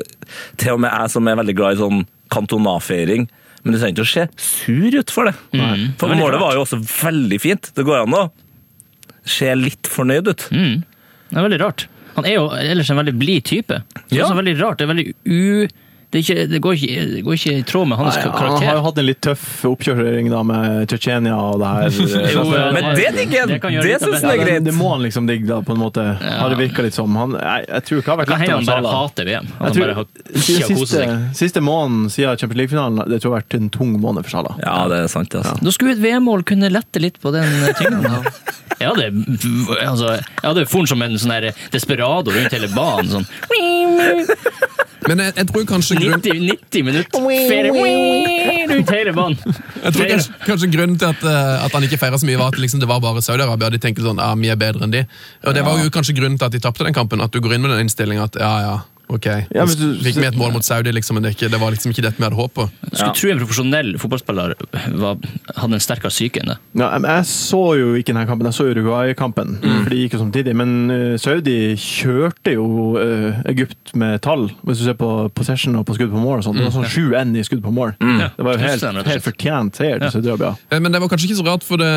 Til og med jeg som er veldig glad i sånn kantonafeiring, men du trenger ikke å se sur ut for det. Mm. For Det målet var jo også veldig fint. Det går an å se litt fornøyd ut. Mm. Det er veldig rart. Han er jo ellers en veldig blid type. Så Det er også veldig rart. Det er veldig u... Det, ikke, det, går ikke, det går ikke i tråd med hans Nei, ka- han har jo hatt en litt tøff oppkjøring da med Tsjetsjenia og det her. Jo, Men det digger han! Det Det syns han er ja, det, greit. det må han liksom digge, da, på en måte. Har det virka litt som. Han, jeg, jeg tror ikke det har vært lett hende å han bare hater VM. Han tror, bare har ikke har seg. siste måneden siden Champions League-finalen det tror jeg har vært en tung måned for Sala. Ja, det er sant. Altså. Da skulle et VM-mål kunne lette litt på den tyngden. Jeg hadde, altså, jeg hadde funnet som en sånn desperado rundt hele banen. Sånn. Men jeg, jeg tror kanskje grunn, 90, 90 minutter ferie rundt hele banen. jeg tror kanskje, kanskje grunnen til at, eh, at han ikke feira så mye, var at liksom, det var bare Saudi-Arabia. De tenkte sånn, ja, vi er bedre enn de. Og Det var jo kanskje grunnen til at de tapte den kampen. At du går inn med den innstillinga at ja, ja, Ok, Ja, men du- Fikk med et mål mot Saudi, liksom, men det, ikke, det var liksom ikke dette vi hadde håp på. Skulle tro en profesjonell fotballspiller var, hadde en sterkere psyke enn det. Ja, jeg- så jo ikke denne kampen, jeg så Uruguay-kampen, Mm. for de gikk jo samtidig. Men eh, Saudi kjørte jo uh, Egypt med tall, hvis du ser på possession og på skudd på mål. og sånt. Det var sånn 7-1 i skudd på mål. Mm. Det var jo helt, helt fortjent seier til Saudi-Arabia. Eh, Men det var kanskje ikke så rart, for det,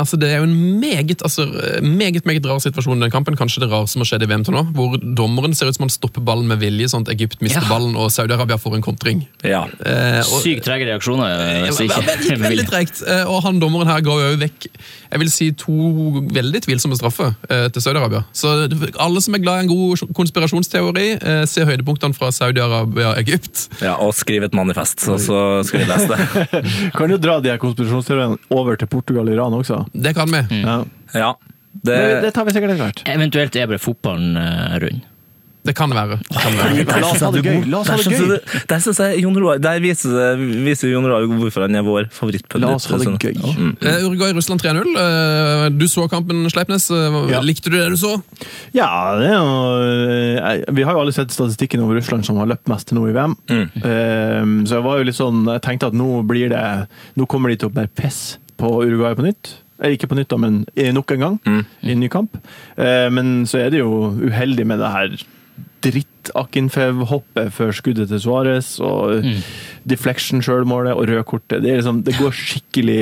altså, det er jo en meget altså, meget, meget rar situasjon i den kampen. Kanskje det rareste som har skjedd i VM til nå, hvor dommeren ser ut som han stopper ballen med vilje, sånn at Egypt mister Ja. ballen og Saudi-Arabia får en kontring. Ja. Eh, og- Sykt trege reaksjoner. Ja, Hvis ikke veldig tregt, eh, og han dommeren her ga jo vekk jeg vil si to veldig tvilsomme straffer eh, til Saudi-Arabia. Så alle som er glad i en god konspirasjonsteori, eh, se høydepunktene fra Saudi-Arabia-Egypt. ja, og skriv et manifest, så, så skal vi lese det. Kan jo dra de her konspirasjonsteoriene over til Portugal og Iran også. Det kan vi. Ja. Ja. Det, Det, det tar vi sikkert etter hvert. Eventuelt er bare fotballen eh, rund. Det kan være. Det kan være. La oss ha det gøy! La oss ha det gøy! der synes jeg Jon Roar Der viser, det- viser Jon Roar hvorfor han er vår favorittpundit. La oss ha det Sånn. gøy. Mm. Uh, Uruguay-Russland 3-0. Eh, Du så kampen, Sleipnes. Eh, Ja. Likte du det du så? Ja, det er jo Vi har jo alle sett statistikken over Russland som har løpt mest til nå i VM. Eh, så jeg var jo litt sånn Jeg tenkte at nå blir det Nå kommer de til å bære piss på Uruguay på nytt. Ikke på nytt, da, men nok en gang. I en ny kamp. Eh, men så er det jo uheldig med det her dritt-Akinfev-hoppet før skuddet til Suárez, og deflection-sjølmålet og rødkortet. Det, er liksom, det går skikkelig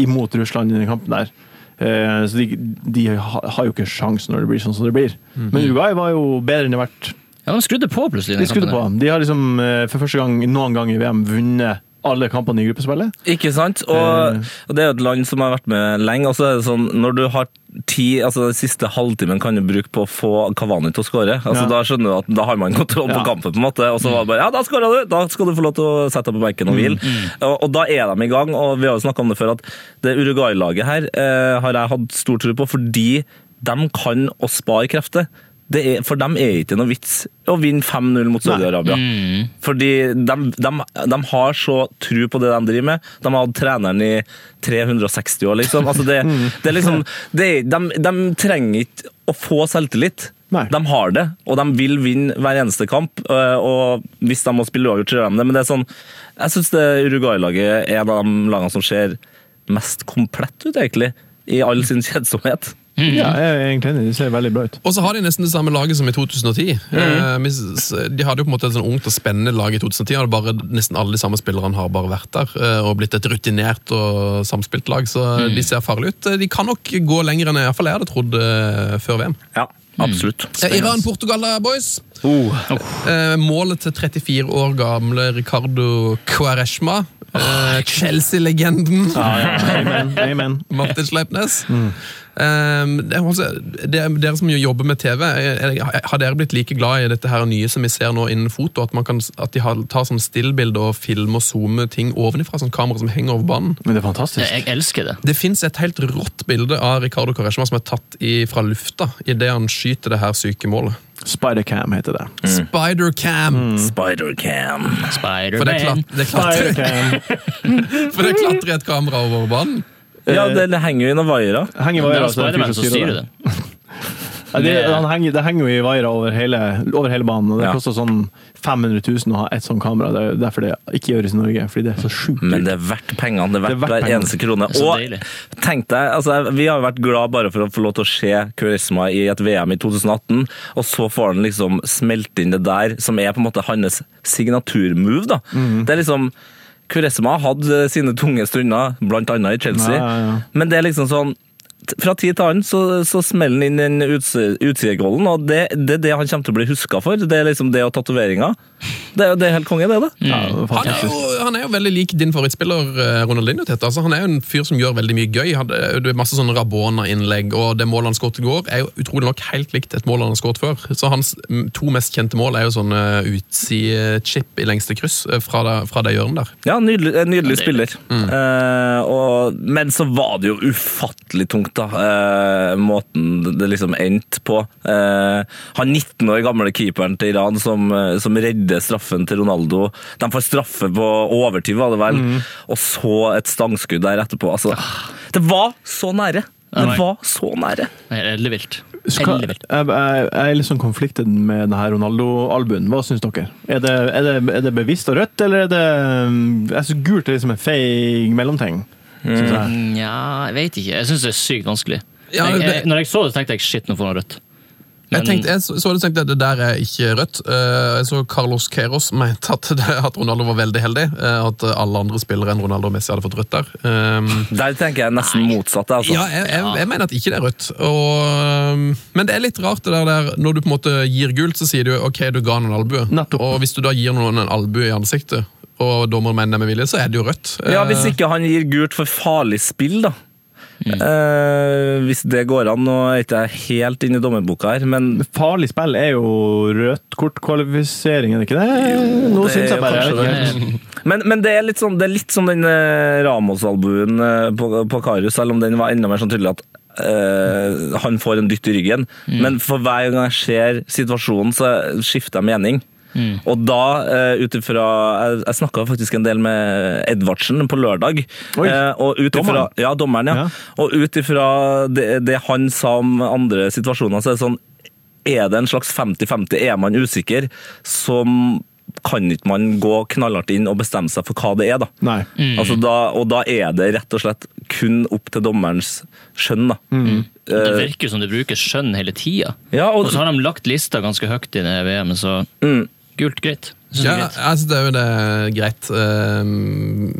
imot Russland i den kampen der. Eh, så de, de har jo ikke sjans når det blir sånn som det blir. Men Uruguay var jo bedre enn det har vært. Ja, De skrudde på plutselig. De skrudde på. De har liksom eh, for første gang noen gang i VM vunnet alle kampene i gruppespillet. Ikke sant? Og, og det er jo et land som har vært med lenge. Og så er det sånn, når du har ti, altså Den siste halvtimen kan du bruke på å få Kavani til å skåre. Altså, Ja. Da skjønner du at da har man kontroll på Ja. kampen. på en måte, Og så var det bare Ja, da skåra du! Da skal du få lov til å sette deg på benken og hvile. Og, og da er de i gang. Og vi har jo snakka om det før, at det Uruguay-laget her eh, har jeg hatt stor tro på, fordi de kan å spare krefter. Det er, for dem er ikke noe vits å vinne 5-0 mot Saudi-Arabia. Fordi de, de, de har så tro på det de driver med. De har hatt treneren i 360 år, liksom. Altså det, det er liksom det, de, de trenger ikke å få selvtillit. Nei. De har det, og de vil vinne hver eneste kamp. øh, Og hvis de må spille uavgjort, så gjør de det. Men det er sånn, jeg syns Uruguay-laget er en av de lagene som ser mest komplett ut, egentlig. I all sin kjedsomhet. Ja, jeg er egentlig enig. De ser veldig bra ut. Og så har de nesten det samme laget som i 2010. Mm. De hadde jo på en måte et sånn ungt og spennende lag i 2010. og bare Nesten alle de samme spillerne har bare vært der eh, og blitt et rutinert og samspilt lag. Så de ser farlige ut. De kan nok gå lenger enn jeg, hadde trodd eh, før VM. Ja, absolutt. Eh, Iran-Portugal, da, boys. Oh. Eh, målet til 34 år gamle Ricardo Quaresma. eh, Chelsea-legenden. Amen. Amen. Martin Sleipnes. Eh, det, er altså, det, er dere som jobber med TV, har dere blitt like glad i dette her nye som vi ser nå innen foto? At, man kan, at de tar sånn stillbilde og filmer og zoomer ting ovenifra? Sånn kamera som henger over banen? Men det er fantastisk. Jeg elsker det. Det fins et helt rått bilde av Ricardo Quaresma som er tatt i, fra lufta idet han skyter det her syke målet. Spidercam heter det. Mm. Spidercam! Mm. Spidercam. For Spider-Man. det, klatrer, Spidercam. for det klatrer et kamera over banen. Ja, det, det henger jo i noen vaiere. Henger Det vaier, er altså, en fyr Spiderman som styrer det. Ja, det, han henger, det henger jo i vaiere over, over hele banen, og det Ja. koster sånn 500 000 å ha ett sånt kamera. Det er derfor det ikke gjøres i Norge, fordi det er så sjukt Men det er verdt pengene. Det er verdt, Det er verdt hver eneste krone. Det er Og tenk deg, altså, vi har vært glad bare for å få lov til å se Kurisma i et VM i 2018, og så får han liksom smelt inn det der, som er på en måte hans signaturmove. da. Mhm. Det er liksom Kaurisma hadde sine tunge stunder, annet i Chelsea, Ja, ja, ja. men det er liksom sånn fra tid til annen så, så smeller han inn den uts- og det, det er det han kommer til å bli huska for. Det er liksom det og tatoveringa. Det, er jo- det helt konge, det, da. Ja, Han er, jo, han er jo veldig lik din favorittspiller eh, Ronaldinho. Tett. Altså, han er jo en fyr som gjør veldig mye gøy. Han, det er masse sånne Rabona-innlegg, og det målet han skåret i går, er jo utrolig nok helt likt et mål han har skåret før. Så hans mm, to mest kjente mål er jo sånne utsidechip i lengste kryss eh, fra det, fra det hjørnet der. Ja, nydelig, nydelig spiller. Mm. Eh, og, men så var det jo ufattelig tungt, da. Uh, måten det- liksom endte på. Uh, han 19 år gamle keeperen til Iran som, eh, som redder straffen til Ronaldo. De får straffe på overtid, var det vel. Og så et stangskudd der etterpå. Altså, det var så nære! Det var så nære. Det vilt. Skal, jeg, er litt sånn konfliktet med denne Ronaldo-albuen. Hva syns dere? Er det, er, det, er det bevisst og rødt, eller er det Jeg synes gult er liksom en feig mellomting. jeg. Nja, jeg vet ikke. Jeg syns det er sykt vanskelig. Ja, jeg, det- jeg, når jeg så det, tenkte jeg shit, nå får han rødt. Jeg, tenkte, jeg så, så det tenkte at det der er ikke rødt. Eh, Jeg så Carlos Queiroz mente at, det, at Ronaldo var veldig heldig. eh, At alle andre spillere enn Ronaldo og Messi hadde fått rødt der. Um, Der tenker jeg nesten motsatt. Altså. Ja, jeg, jeg, jeg mener at ikke det er rødt. Og, um, men det er litt rart det der, der når du på en måte gir gult, så sier du ok, du ga noen albue. Og hvis du da gir noen en albue i ansiktet, og dommeren mener det med vilje, så er det jo rødt. Ja, Hvis Eh, ikke han gir gult for farlig spill, da. Eh, hvis det går an. Nå er ikke jeg helt inne i dommerboka her, men Farlig spill er jo rødt kort-kvalifisering, er det ikke det? Nå syns jeg bare. det. Men, men det er litt sånn, det er litt som den eh, Ramos-albuen eh, på, på Karius, selv om den var enda mer sånn tydelig at Uh, han får en dytt i ryggen. Men for hver gang jeg ser situasjonen, så skifter jeg mening. Og da, uh, ut ifra Jeg, jeg snakka faktisk en del med Edvardsen på lørdag. Oi, eh, og ut ifra, dommeren? ja, dommeren, ja. Ja. Og ut ifra det, det han sa om andre situasjoner, så er det sånn Er det en slags 50-50? Er man usikker, så kan ikke man gå knallhardt inn og bestemme seg for hva det er, da. Mm. Altså da, og da er det rett og slett kun opp til dommerens skjønn, da. Det Eh, virker som det brukes skjønn hele tida. ja, og, Og så har de lagt lista ganske høyt i det VM, så mm, gult, greit. Jeg synes Ja, det er greit. det jo det greit. Eh,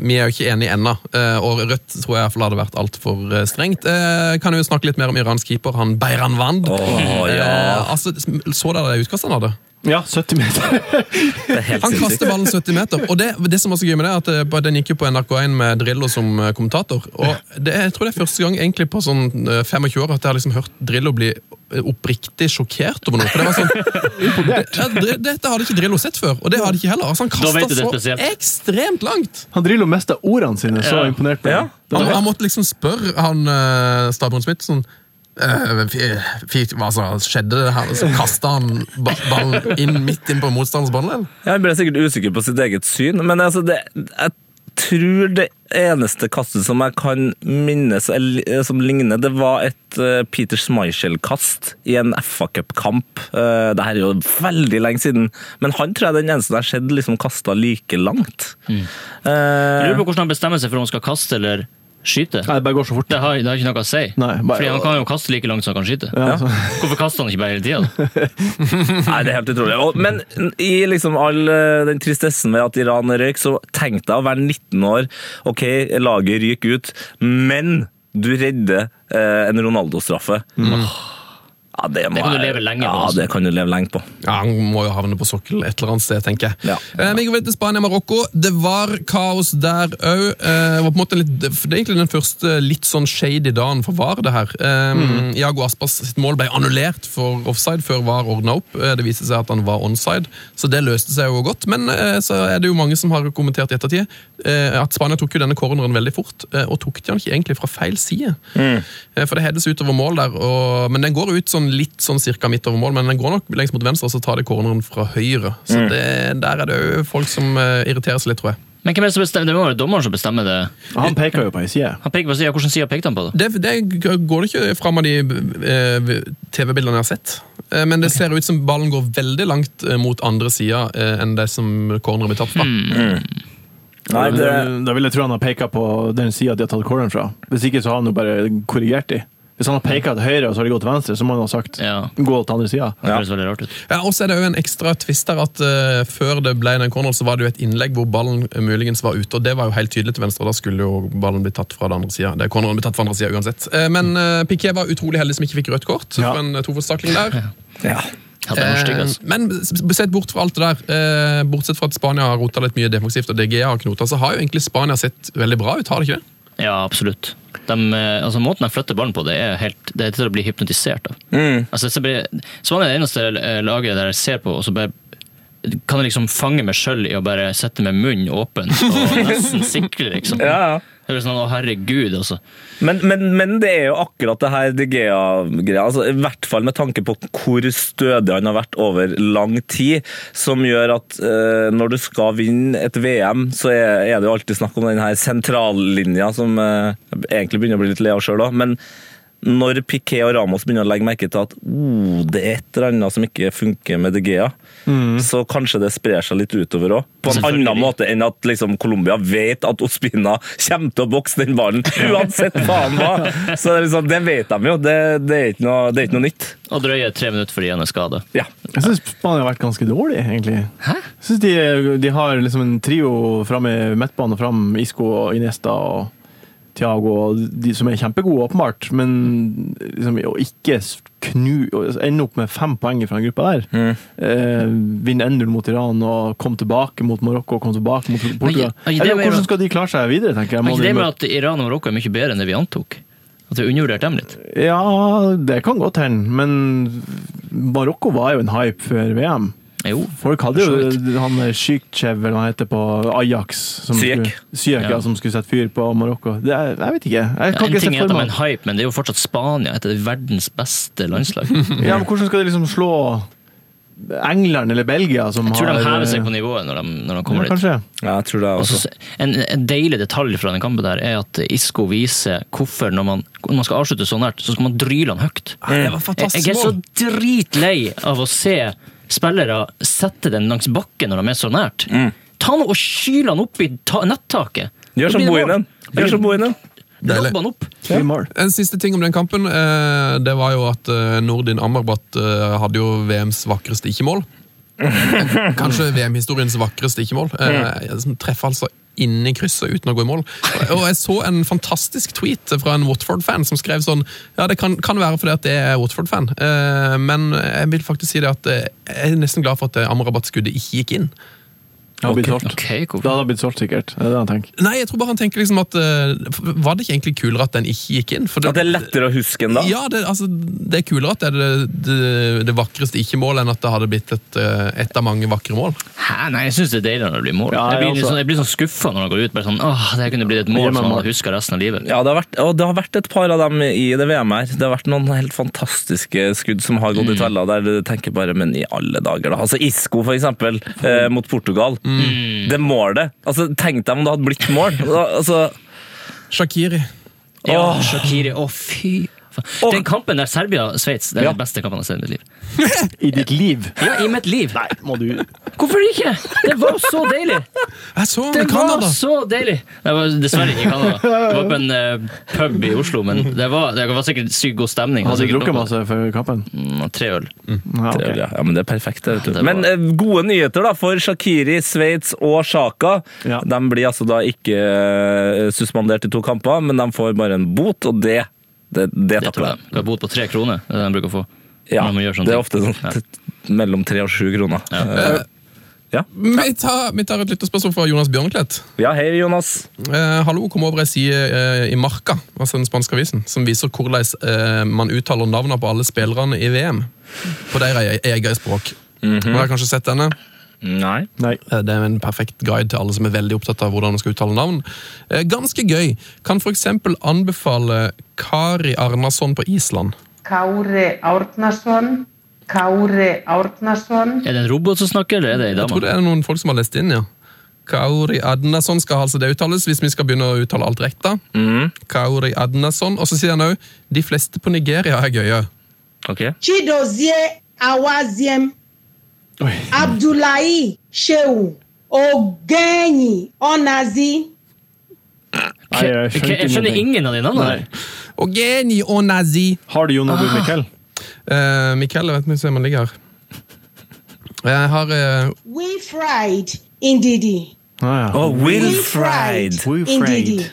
vi er jo ikke enige ennå, eh, og Rødt tror jeg hadde vært altfor strengt. Eh, kan jo snakke litt mer om iransk keeper, han Beiran Wand. Åh, ja. Eh, altså, så dere det utkastet han hadde? Ja, 70 meter. er Han kaster ballen 70 meter. Og det, det som var så gøy med det, er at eh, den gikk jo på NRK1 med Drillo som eh, kommentator. Og det, jeg tror det er første gang egentlig på sånn eh, 25 år at jeg har liksom hørt Drillo bli eh, oppriktig sjokkert over noe. For det var sånn, det, Dette hadde ikke Drillo sett før, og det hadde ikke heller. Altså, han kasta så ekstremt langt! Han Drillo mista ordene sine, så imponert ble Ja. jeg. Han, han måtte liksom spørre han Stabron Smith sånn eh, altså, skjedde det her? Så kasta han ballen inn midt inn på motstanderens baneledning? Ja, Han ble sikkert usikker på sitt eget syn, men altså det, jeg tror det eneste kastet som jeg kan minnes som ligner, det var et eh, Peter Schmeichel-kast i en FA Cup-kamp. Uh, det her er jo veldig lenge siden, men han tror jeg er den eneste jeg har sett liksom kasta like langt. Jeg Eh, lurer på hvordan han bestemmer seg for om han skal kaste eller skyte. Nei, det bare går så fort. Det har, det har ikke noe å si. Nei, bare- Fordi Han kan jo kaste like langt som han kan skyte. Ja, så- Hvorfor kaster han ikke bare hele tida? Nei, det er helt utrolig. Og, men i liksom all eh, den tristessen ved at Iran røyk, så tenkte jeg å være 19 år. Ok, laget ryker ut, men du redder eh, en Ronaldo-straffe. Ja, det, må Det kan du leve lenge på, Ja, altså. det kan du leve lenge på. Ja, Han må jo havne på sokkel et eller annet sted, tenker jeg. Ja. Eh, vi går videre til Spania-Marokko. Det var kaos der òg. Eh, var på en måte litt- det er egentlig den første litt sånn shady dagen for VAR. det her. Eh, Iago Aspas sitt mål ble annullert for offside før VAR ordna opp. Eh, det viste seg at han var onside, så det løste seg jo godt. Men eh, så er det jo mange som har kommentert i ettertid eh, at Spania tok jo denne corneren veldig fort, eh, og tok den ikke egentlig fra feil side. Eh, For det heades utover mål der, og, men den går ut sånn litt sånn cirka midt over mål, men den går nok lengst mot venstre, og så tar det corneren fra høyre. Så det, der er det jo folk som eh, irriterer seg litt, tror jeg. Men hvem er det som bestemmer? Det må være dommeren som bestemmer det. Han peker jo på ei side. Han peker på side. Hvordan side pekte han på? det? Det, det går det ikke fram av de eh, TV-bildene jeg har sett. Eh, men det ser ut som ballen går veldig langt eh, mot andre sida eh, enn det som corneren blir tatt fra. Nei, det, Da vil jeg tro han har peka på den sida de har tatt corneren fra. Hvis ikke så har han jo bare korrigert de. Hvis han har peka til høyre og så har de gått til venstre, så må han ha sagt Ja. gå til andre sida. Ut. Ja, og så er det jo en ekstra twist der at uh, før det ble den corneren, så var det jo et innlegg hvor ballen eh, muligens var ute, og det var jo helt tydelig til venstre, da skulle jo ballen bli tatt fra den andre sida. Det er corneren bli tatt fra den andre sida uansett. Uh, men uh, Piquet var utrolig heldig som ikke fikk rødt kort Ja. for en tofotstakling der. ja. Ja, stygg, altså. Men sett bort fra alt det der, eh, bortsett fra at Spania har rota litt mye defensivt, og DG har knota, så har jo egentlig Spania sett veldig bra ut, har det ikke det? Ja, absolutt. De, eh, altså, måten de flytter ballen på, det er, helt, det er til å bli hypnotisert av. Mm. Altså, Spania er det eneste laget der jeg ser på, og så bare kan jeg liksom fange meg sjøl i å bare sette med munnen åpen og nesten sikre, liksom. Ja, ja. Det er sånn, å herregud, altså. Men, men, men det er jo akkurat det her De Gea-greia, altså, i hvert fall med tanke på hvor stødig han har vært over lang tid, som gjør at eh, når du skal vinne et VM, så er, er det jo alltid snakk om den her sentrallinja, som eh, egentlig begynner å bli litt lei av sjøl òg. Men når Piqué og Ramos begynner å legge merke til at oh, det er et eller annet som ikke funker med De Gea, så kanskje det sprer seg litt utover òg. På en annen måte enn at liksom, Colombia vet at Ospina kommer til å bokse den ballen uansett faen hva. Så det, Så liksom, det vet de jo. Det, det, er ikke noe, det er ikke noe nytt. Og drøye tre minutter fordi han er skada. Ja. Jeg syns Spania har vært ganske dårlig, egentlig. Hæ? Jeg synes de, de har liksom en trio framme i midtbanen, fram Isco og Iniesta og Thiago, og de som er kjempegode, åpenbart, men liksom, å ikke knu å Ende opp med fem poeng fra den gruppa der. Eh, vinne 1-0 mot Iran og komme tilbake mot Marokko og komme tilbake mot Portugal. Men, Eller, hvordan skal de klare seg videre, tenker jeg? Er Må ikke det med at Iran og Marokko er mye bedre enn det vi antok? At vi undervurderte dem litt? Ja, det kan godt hende, men Marokko var jo en hype før VM. Jo, Folk hadde jo han Sjykchev, eller hva han heter, på Ajax. Som Syek. skulle- Ziyech, ja. Ja. som skulle sette fyr på Marokko. Det er, jeg vet ikke. Jeg Ja, kan en ikke se ting er at for de er meg en hype, men det er jo fortsatt Spania, et av verdens beste landslag. ja, men Hvordan skal de liksom slå England eller Belgia, som Jeg tror har de hever seg på nivået når de, når de kommer ja, dit. Ja, jeg tror det også. også. en, en deilig detalj fra den kampen der er at Isco viser hvorfor når man, når man skal avslutte så nært, så skal man dryle han høyt. Det var Jeg, jeg er så dritlei av å se spillere setter den langs bakken når de er så nært. Ta nå og skyl han opp i ta nettaket. Gjør som. Bohinen. Gjør som Bohinen. Mål. En siste ting om den kampen, eh, det var jo at eh, Nordin Amrabat eh, hadde jo VMs vakreste ikke-mål. Kanskje VM-historiens vakreste ikke-mål. Eh, som treffer altså inn i krysset uten å gå i mål. Og jeg så en fantastisk tweet fra en Watford-fan som skrev sånn Ja, det kan, kan være fordi at jeg er Watford-fan, eh, men jeg vil faktisk si det at eh, jeg er nesten glad for at Amrabat-skuddet ikke gikk inn. Det hadde blitt solgt. Ok, Det hadde blitt solgt, sikkert. Det er det han tenker. Nei, jeg tror bare han tenker liksom at uh, Var det ikke egentlig kulere at den ikke gikk inn? For At det er lettere å huske enn da. Ja, det, altså, det er kulere at det er det, det, det vakreste ikke-målet enn at det hadde blitt et, eh, et av mange vakre mål. Hæ, nei, jeg syns det er deilig når det blir mål. Ja, jeg, blir sånn, jeg blir sånn skuffa når han går ut. Bare sånn, åh, det kunne blitt et mål som man husker resten av livet. Ja, det har, vært, og det har vært et par av dem i det VM her. Det har vært noen helt fantastiske skudd som har gått i tvella, der du tenker bare Men i alle dager, da. Altså Isco, for eksempel, eh, mot Portugal. Det målet. Altså, Tenk deg om det hadde blitt mål. Altså, Shakiri. Ja. Shakiri. Å, fy faen. Den kampen der Serbia-Sveits, det er Ja. den beste kampen jeg har sett i mitt liv. I ditt liv? Ja, i mitt liv. Nei, må du Hvorfor ikke? Det var så deilig! Jeg så Det med var så deilig! Det var dessverre ikke i Canada. Det var på en uh, pub i Oslo, men det var, det var sikkert sykt god stemning. Hadde du drukket masse før kampen? Mm, Tre øl. Ja, ok. ja, ja, men det er perfekt. det, det var- Men uh, gode nyheter da for Shakiri, Sveits og Sjaka. Ja. De blir altså da ikke uh, suspendert i to kamper, men de får bare en bot, og det det, det Det takler jeg. Du har bot på tre kroner. Det er det de bruker å få. Ja, det er ting. ofte sånn Ja. mellom tre og sju kroner. Eh, Ja. Vi tar, vi tar et lyttespørsmål fra Jonas Bjørnklett ja, hei Jonas. Eh, hallo, kom over ei side eh, i Marca, altså den spanske avisen, som viser hvordan eh, man uttaler navnene på alle spillerne i VM. På deres e- eget språk. Har dere kanskje sett denne? Nei. Nei. Eh, Det er en perfekt guide til alle som er veldig opptatt av hvordan man skal uttale navn. Eh, Ganske gøy. Kan f.eks. anbefale Kari Arnason på Island. Kári Arnason. Kári Arnason. Er det en robot som snakker, eller er det ei Jeg tror det er noen folk som har lest inn, ja. Kauri Adnason skal altså det uttales, hvis vi skal begynne å uttale alt rett. da. Kauri Adnason. Og så sier han òg de fleste på Nigeria er gøye. Ok. Chidozie Awaziem. Abdullahi Shehu, Ogenyi Onazi, Nei, jeg Jeg, jeg skjønner ingen av de navnene. Nei. der. Og Geni og Nazi. Har du Jon noe, Ah. Mikkel? Uh, Mikael, jeg vet ikke om han ligger her. Jeg har eh, Wilfried Indidi, Ah, ja. Oh, Wilfried! Indidi.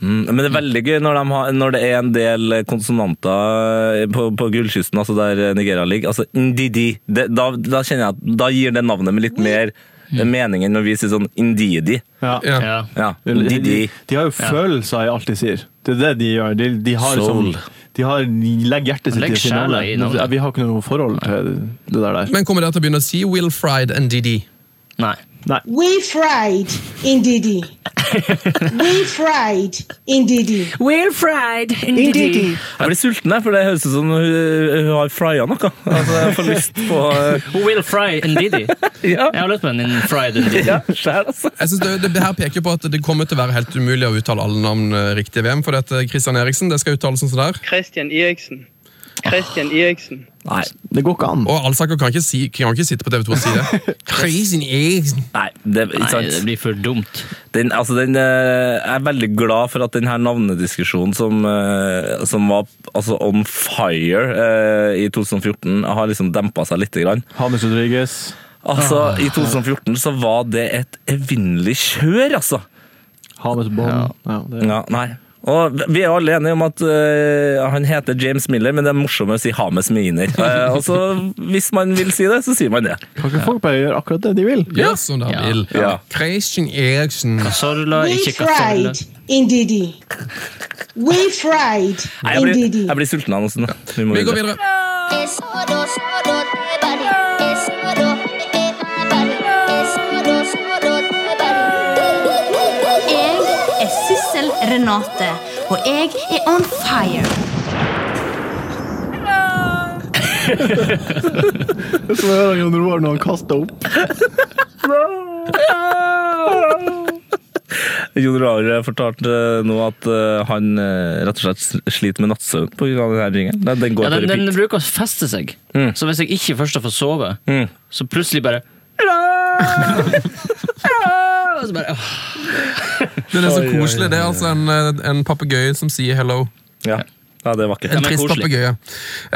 Mm, men det er veldig gøy når, de har, når det er en del konsonanter på, på gullkysten, altså der Nigeria ligger. Altså Ndidi. Det, da, da kjenner jeg at da gir det navnet meg litt mer mening enn når vi sier sånn Indidi. Ja. ja. Ja. Ja, De, de, Ndidi. har jo følelser i alt de sier. Det er det de gjør. De, de har Soul. liksom de har, de legger hjertet sitt legger i finalen. Vi har ikke noe forhold til det der. Men kommer dere til å begynne å si Wilfried and Didi? Nei. Nei. We fried Ndidi. We fried Ndidi. We're fried Ndidi. Jeg blir sulten, her, for det høres ut som hun, hun har frya noe. Altså, jeg får lyst på eh, Who will fry Didi. Ja. Jeg har lyst på en fried Ndidi. Ja, skjær, altså. Jeg synes det, det her peker på at det kommer til å være helt umulig å uttale alle navn eh, riktig i VM. For dette Christian Eriksen det skal uttales sånn som der. Christian Eriksen. Christian Eriksen. Nei, det går ikke an. Og Alsaker kan ikke, si, kan ikke sitte på TV 2 og si det. Christian Eriksen. Nei, det, ikke Nei, det blir for dumt. Den, altså den, eh, jeg er veldig glad for at denne navnediskusjonen som, eh, som var altså on fire eh, i 2014, har liksom dempa seg litt. Grann. James Rodriguez. Altså, I 2014 så var det et evinnelig kjør, altså. James Bond. Ja. det. Ja, nei. Og Vi er alle enige om at uh, han heter James Miller, men det er morsommere å si Hames Miner. Uh, og så, hvis man vil si det, så sier man det. Kan ikke folk bare gjøre akkurat det de vil? Ja, som de Ja. vil. Ja. Christian Eriksen. Casorla, We ikke Ndidi. We fried Nei, jeg, blir, jeg blir sulten av noe sånt. Vi Vi går videre. videre. Renate, og jeg er on fire. Så hører jeg Jon Roar når han kaster opp. Jon Roar fortalte nå at eh, han eh, rett og slett sliter med nattsøvn pga. denne ringen. Den, den går Ja, den, den bruker å feste seg. Mm. Så hvis jeg ikke først har fått sove, Mm. så plutselig bare Og så bare åh. Det er så koselig. Det er altså en, eh, en papegøye som sier hello. Ja. ja, det er vakkert. En trist papegøye.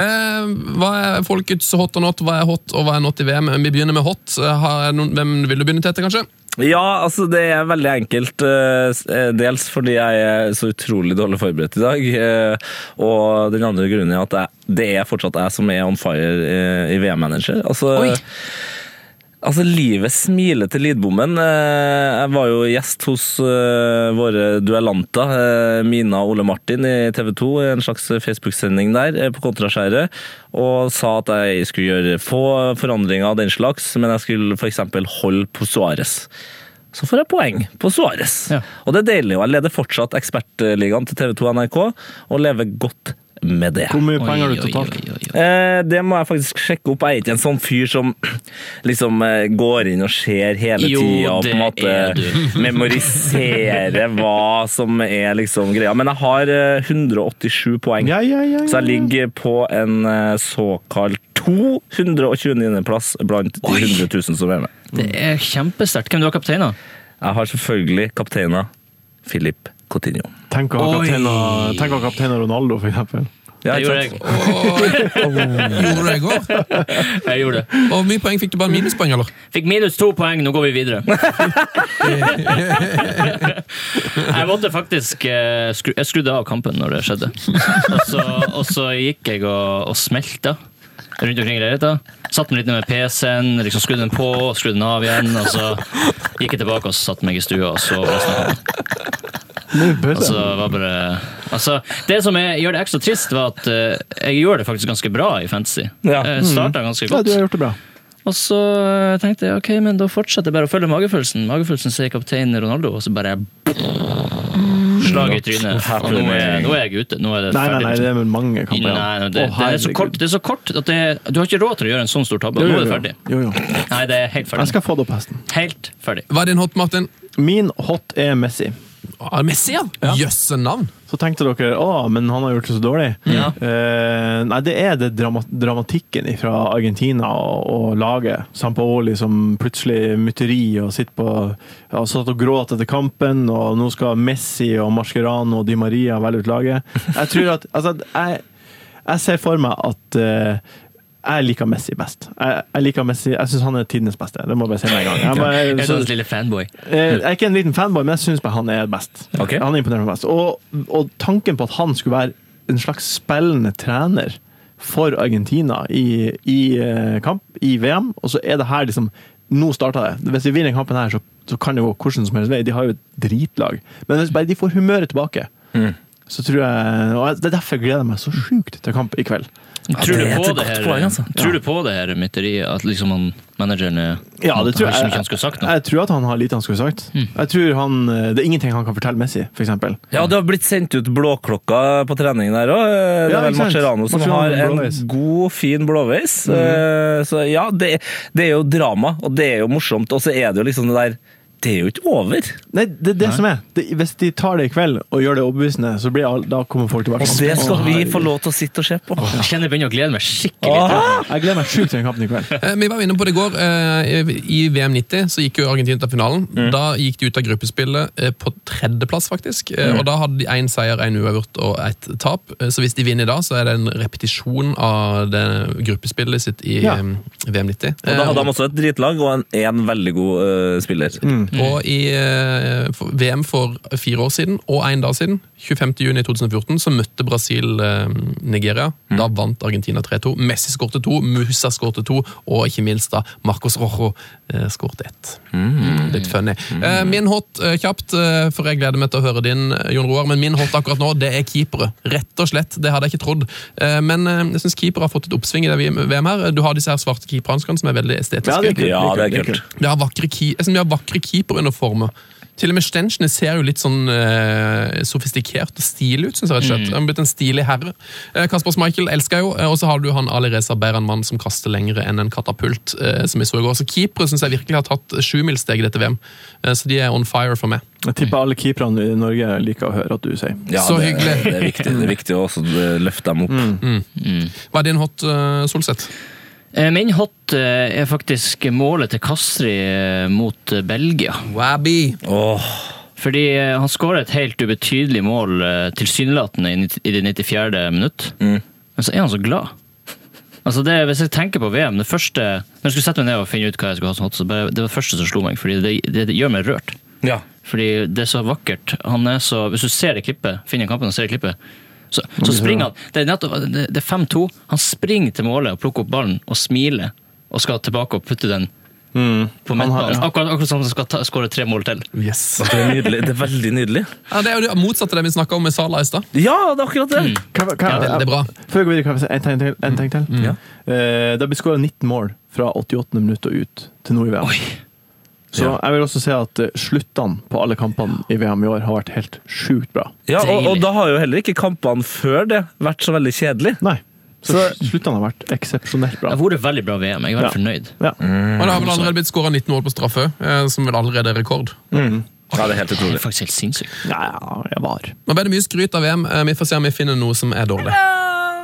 Eh, hva er folkets hot og not? Hva er hot og hva er not i VM? Vi begynner med hot. Eh, Har noen, hvem vil du begynne, Tete, kanskje? Ja, altså det er veldig enkelt. eh, Dels fordi jeg er så utrolig dårlig forberedt i dag. Og den andre grunnen er at jeg, det er fortsatt jeg som er on fire i VM-manager. Altså, Oi. Altså, livet smiler til Lidbommen. Eh, Jeg var jo gjest hos eh, våre duellanter, eh, Mina og Ole Martin i TV 2, i en slags Facebook-sending der på Kontraskjæret, og sa at jeg skulle gjøre få forandringer av den slags, men jeg skulle f.eks. holde på Suárez. Så får jeg poeng på Suárez. Ja. Og det er deilig, og jeg leder fortsatt Ekspertligaen til TV 2 og NRK, og lever godt med det. Hvor mye penger har du totalt? oi, oi, oi. Eh, det må jeg faktisk sjekke opp. Jeg er ikke en sånn fyr som liksom eh, går inn og ser hele tida og på en måte memoriserer hva som er liksom greia. Men jeg har eh, 187 poeng. Ja, ja, ja, ja. Så jeg ligger på en eh, såkalt 229.-plass blant de 100 000 som er med. Det er kjempesterkt. Hvem du har kaptein av? Jeg har selvfølgelig kapteina Filip Coutinho. Tenk å ha kaptein, kapteina- å ha kapteina Ronaldo, for eksempel. Ja, Det gjorde jeg. Gjorde du det i går? Jeg gjorde det. Og hvor mye poeng fikk du? Bare minuspoeng, eller? Fikk minus to poeng, nå går vi videre. jeg måtte faktisk eh, skru, Jeg skrudde av kampen når det skjedde. Og så, og så gikk jeg og, og smelta rundt omkring i leiligheta. Satt meg litt ned med PC-en, liksom skrudde den på, skrudde den av igjen. Og så gikk jeg tilbake og satte meg i stua og så resten av kampen. Altså, var bare, altså, det som jeg, gjør det ekstra trist, var at uh, jeg gjør det faktisk ganske bra i Fantasy. Ja. Jeg starta ganske ja, godt. du har gjort det bra. Og så eh, tenkte jeg ok, men da fortsetter jeg bare å følge magefølelsen. Magefølelsen sier kaptein Ronaldo, og så bare slag i trynet. Nå er, nå er jeg ute. Nå er det Nei, nei, nei, det er mange kamper. Nei, ja. nei, det, det, er så kort, det er så kort at det, du har ikke råd til å gjøre en sånn stor tabbe. Nå er det ferdig. Jo, jo. Nei, det er helt Jeg skal få det opp hesten. Helt ferdig. Hva er din hot, Martin? Min hot er Messi. Ah, Messi, ja. Jøsse navn. Så tenkte dere å, men han har gjort det så dårlig. Ja. Eh, nei, det er det dramat dramatikken fra Argentina og, og laget. Sampaoli som plutselig mytteri og sitter på ja, satt og gråt etter kampen, og nå skal Messi og Mascherano og Di Maria velge ut laget. Jeg tror at Altså, jeg, jeg ser for meg at eh, jeg liker Messi best. Jeg, jeg liker Messi, jeg syns han er tidenes beste. Det må jeg bare si med en gang. Jeg, bare, Jeg så- sånn lille fanboy. Eh, Jeg er ikke en liten fanboy, men jeg syns han er best. Okay. Han er imponerende best. Og, og tanken på at han skulle være en slags spillende trener for Argentina i, i eh, kamp i VM, og så er det her liksom Nå starta det. Hvis vi vinner kampen her, så, så kan det gå hvordan som helst vei. De har jo et dritlag. Men hvis bare de får humøret tilbake, så tror jeg og Det er derfor jeg gleder meg så sjukt til kamp i kveld. Tror, du på det her, poeng, altså. tror du på det her mytteriet? At liksom han, manageren eh, Ja, det tror har jeg. ikke han skulle sagt noe? Jeg tror at han har lite han skulle sagt. Jeg tror han, Det er ingenting han kan fortelle Messi, for eksempel. Ja, det har blitt sendt ut blåklokka på trening der òg. Det er vel Marcerano? Som har en god, fin blåveis. Mm. Så ja, det, det er jo drama, og det er jo morsomt. Og så er det jo liksom det der Det er jo ikke over. Nei, det er det som er. Det, hvis de tar det i kveld og gjør det overbevisende, så blir all, da kommer folk tilbake. Og det skal vi få lov til å sitte og se på. Jeg kjenner jeg begynner å glede meg skikkelig. Åh, jeg gleder meg sjukt til den kampen i kveld. Eh, Vi var inne på det i går. eh, I VM 90 så gikk jo Argentina til finalen. Da gikk de ut av gruppespillet eh, på tredjeplass, faktisk. Mm. Og da hadde de én seier, én uavgjort og ett tap. Så hvis de vinner i dag, så er det en repetisjon av det gruppespillet sitt i Ja. VM 90. Og da hadde de også et dritlag og en, en veldig god uh, spiller. Og i eh, VM for fire år siden, og en dag siden, 25.6.2014, så møtte Brasil eh, Nigeria. Da vant Argentina 3-2. Messi skårte to, Musa skårte to, og ikke minst da Marcos Rojo eh, skårte ett. Mm, litt funny. Eh, min hot, eh, kjapt, eh, for jeg gleder meg til å høre din, Jon Roar, men min hot akkurat nå, det er keepere. Rett og slett. Det hadde jeg ikke trodd. Eh, men eh, jeg syns keepere har fått et oppsving i det VM her. Du har disse her svarte keeperhanskene som er veldig estetiske. Ja, det er kult. Ja, det er kult. Vi har vakre, ki keeperuniformer. Til og med Stenchene ser jo litt sånn eh, sofistikert og stilig ut, synes jeg. rett og slett. Han er blitt en stilig herre. Eh, Kasper Schmeichel elsker jeg jo, eh, og så har du han Ali Reza mann som kaster lengre enn en katapult, eh, som jeg så i går. Så keepere syns jeg virkelig har tatt sjumilssteg i dette VM. Eh, så de er on fire for meg. Jeg tipper alle keeperne i Norge liker å høre at du sier. Ja, Så det, hyggelig. Det er viktig, det er viktig å også løfte dem opp. Mm. Hva er din hot, uh, Solseth? Eh, Min hot eh, er faktisk målet til Kastri eh, mot Belgia. Wabby. Fordi eh, han skårer et helt ubetydelig mål tilsynelatende i det 94. minutt. Men så er han så glad. Altså det, hvis jeg tenker på VM, det første Når jeg skulle sette meg ned og finne ut hva jeg skulle ha som hot, så bare, det var det første som slo meg, fordi det, det, det gjør meg rørt. Ja. Fordi det er så vakkert. Han er så, hvis du ser det klippet, finner kampen og ser det klippet, så, så springer han. Det er, nettopp- det det er 5-2. Han springer til målet og plukker opp ballen og smiler og skal tilbake og putte den på midtbanen. Akkurat, akkurat som han skal ta- skåre tre mål til. Yes. Det er nydelig. Det er veldig nydelig. Ja, det er jo det motsatte av det vi snakka om med Sala i stad. Ja, det er akkurat det! Mm. Hva, hva, Ja, veldig bra. Før vi går videre, kan jeg si en ting til? En ting til? Ja. Uh, det har blitt skåra 19 mål fra 88. minutt og ut til nå i VM. Så Ja. jeg vil også si at eh, sluttene på alle kampene i VM i år har vært helt sjukt bra. Ja, og, og da har jo heller ikke kampene før det vært så veldig kjedelig. Nei. Så, sluttene har vært eksepsjonelt bra. Det har vært veldig bra VM. Jeg er veldig Ja. fornøyd. Ja. Og det har vel allerede blitt skåra 19 mål på straffe, eh, som vel allerede er rekord. Mm. Ja, det er helt utrolig. Det er faktisk helt sinnssykt. Ja, jeg var. Nå ble det mye skryt av VM. Eh, Vi får se om vi finner noe som er dårlig.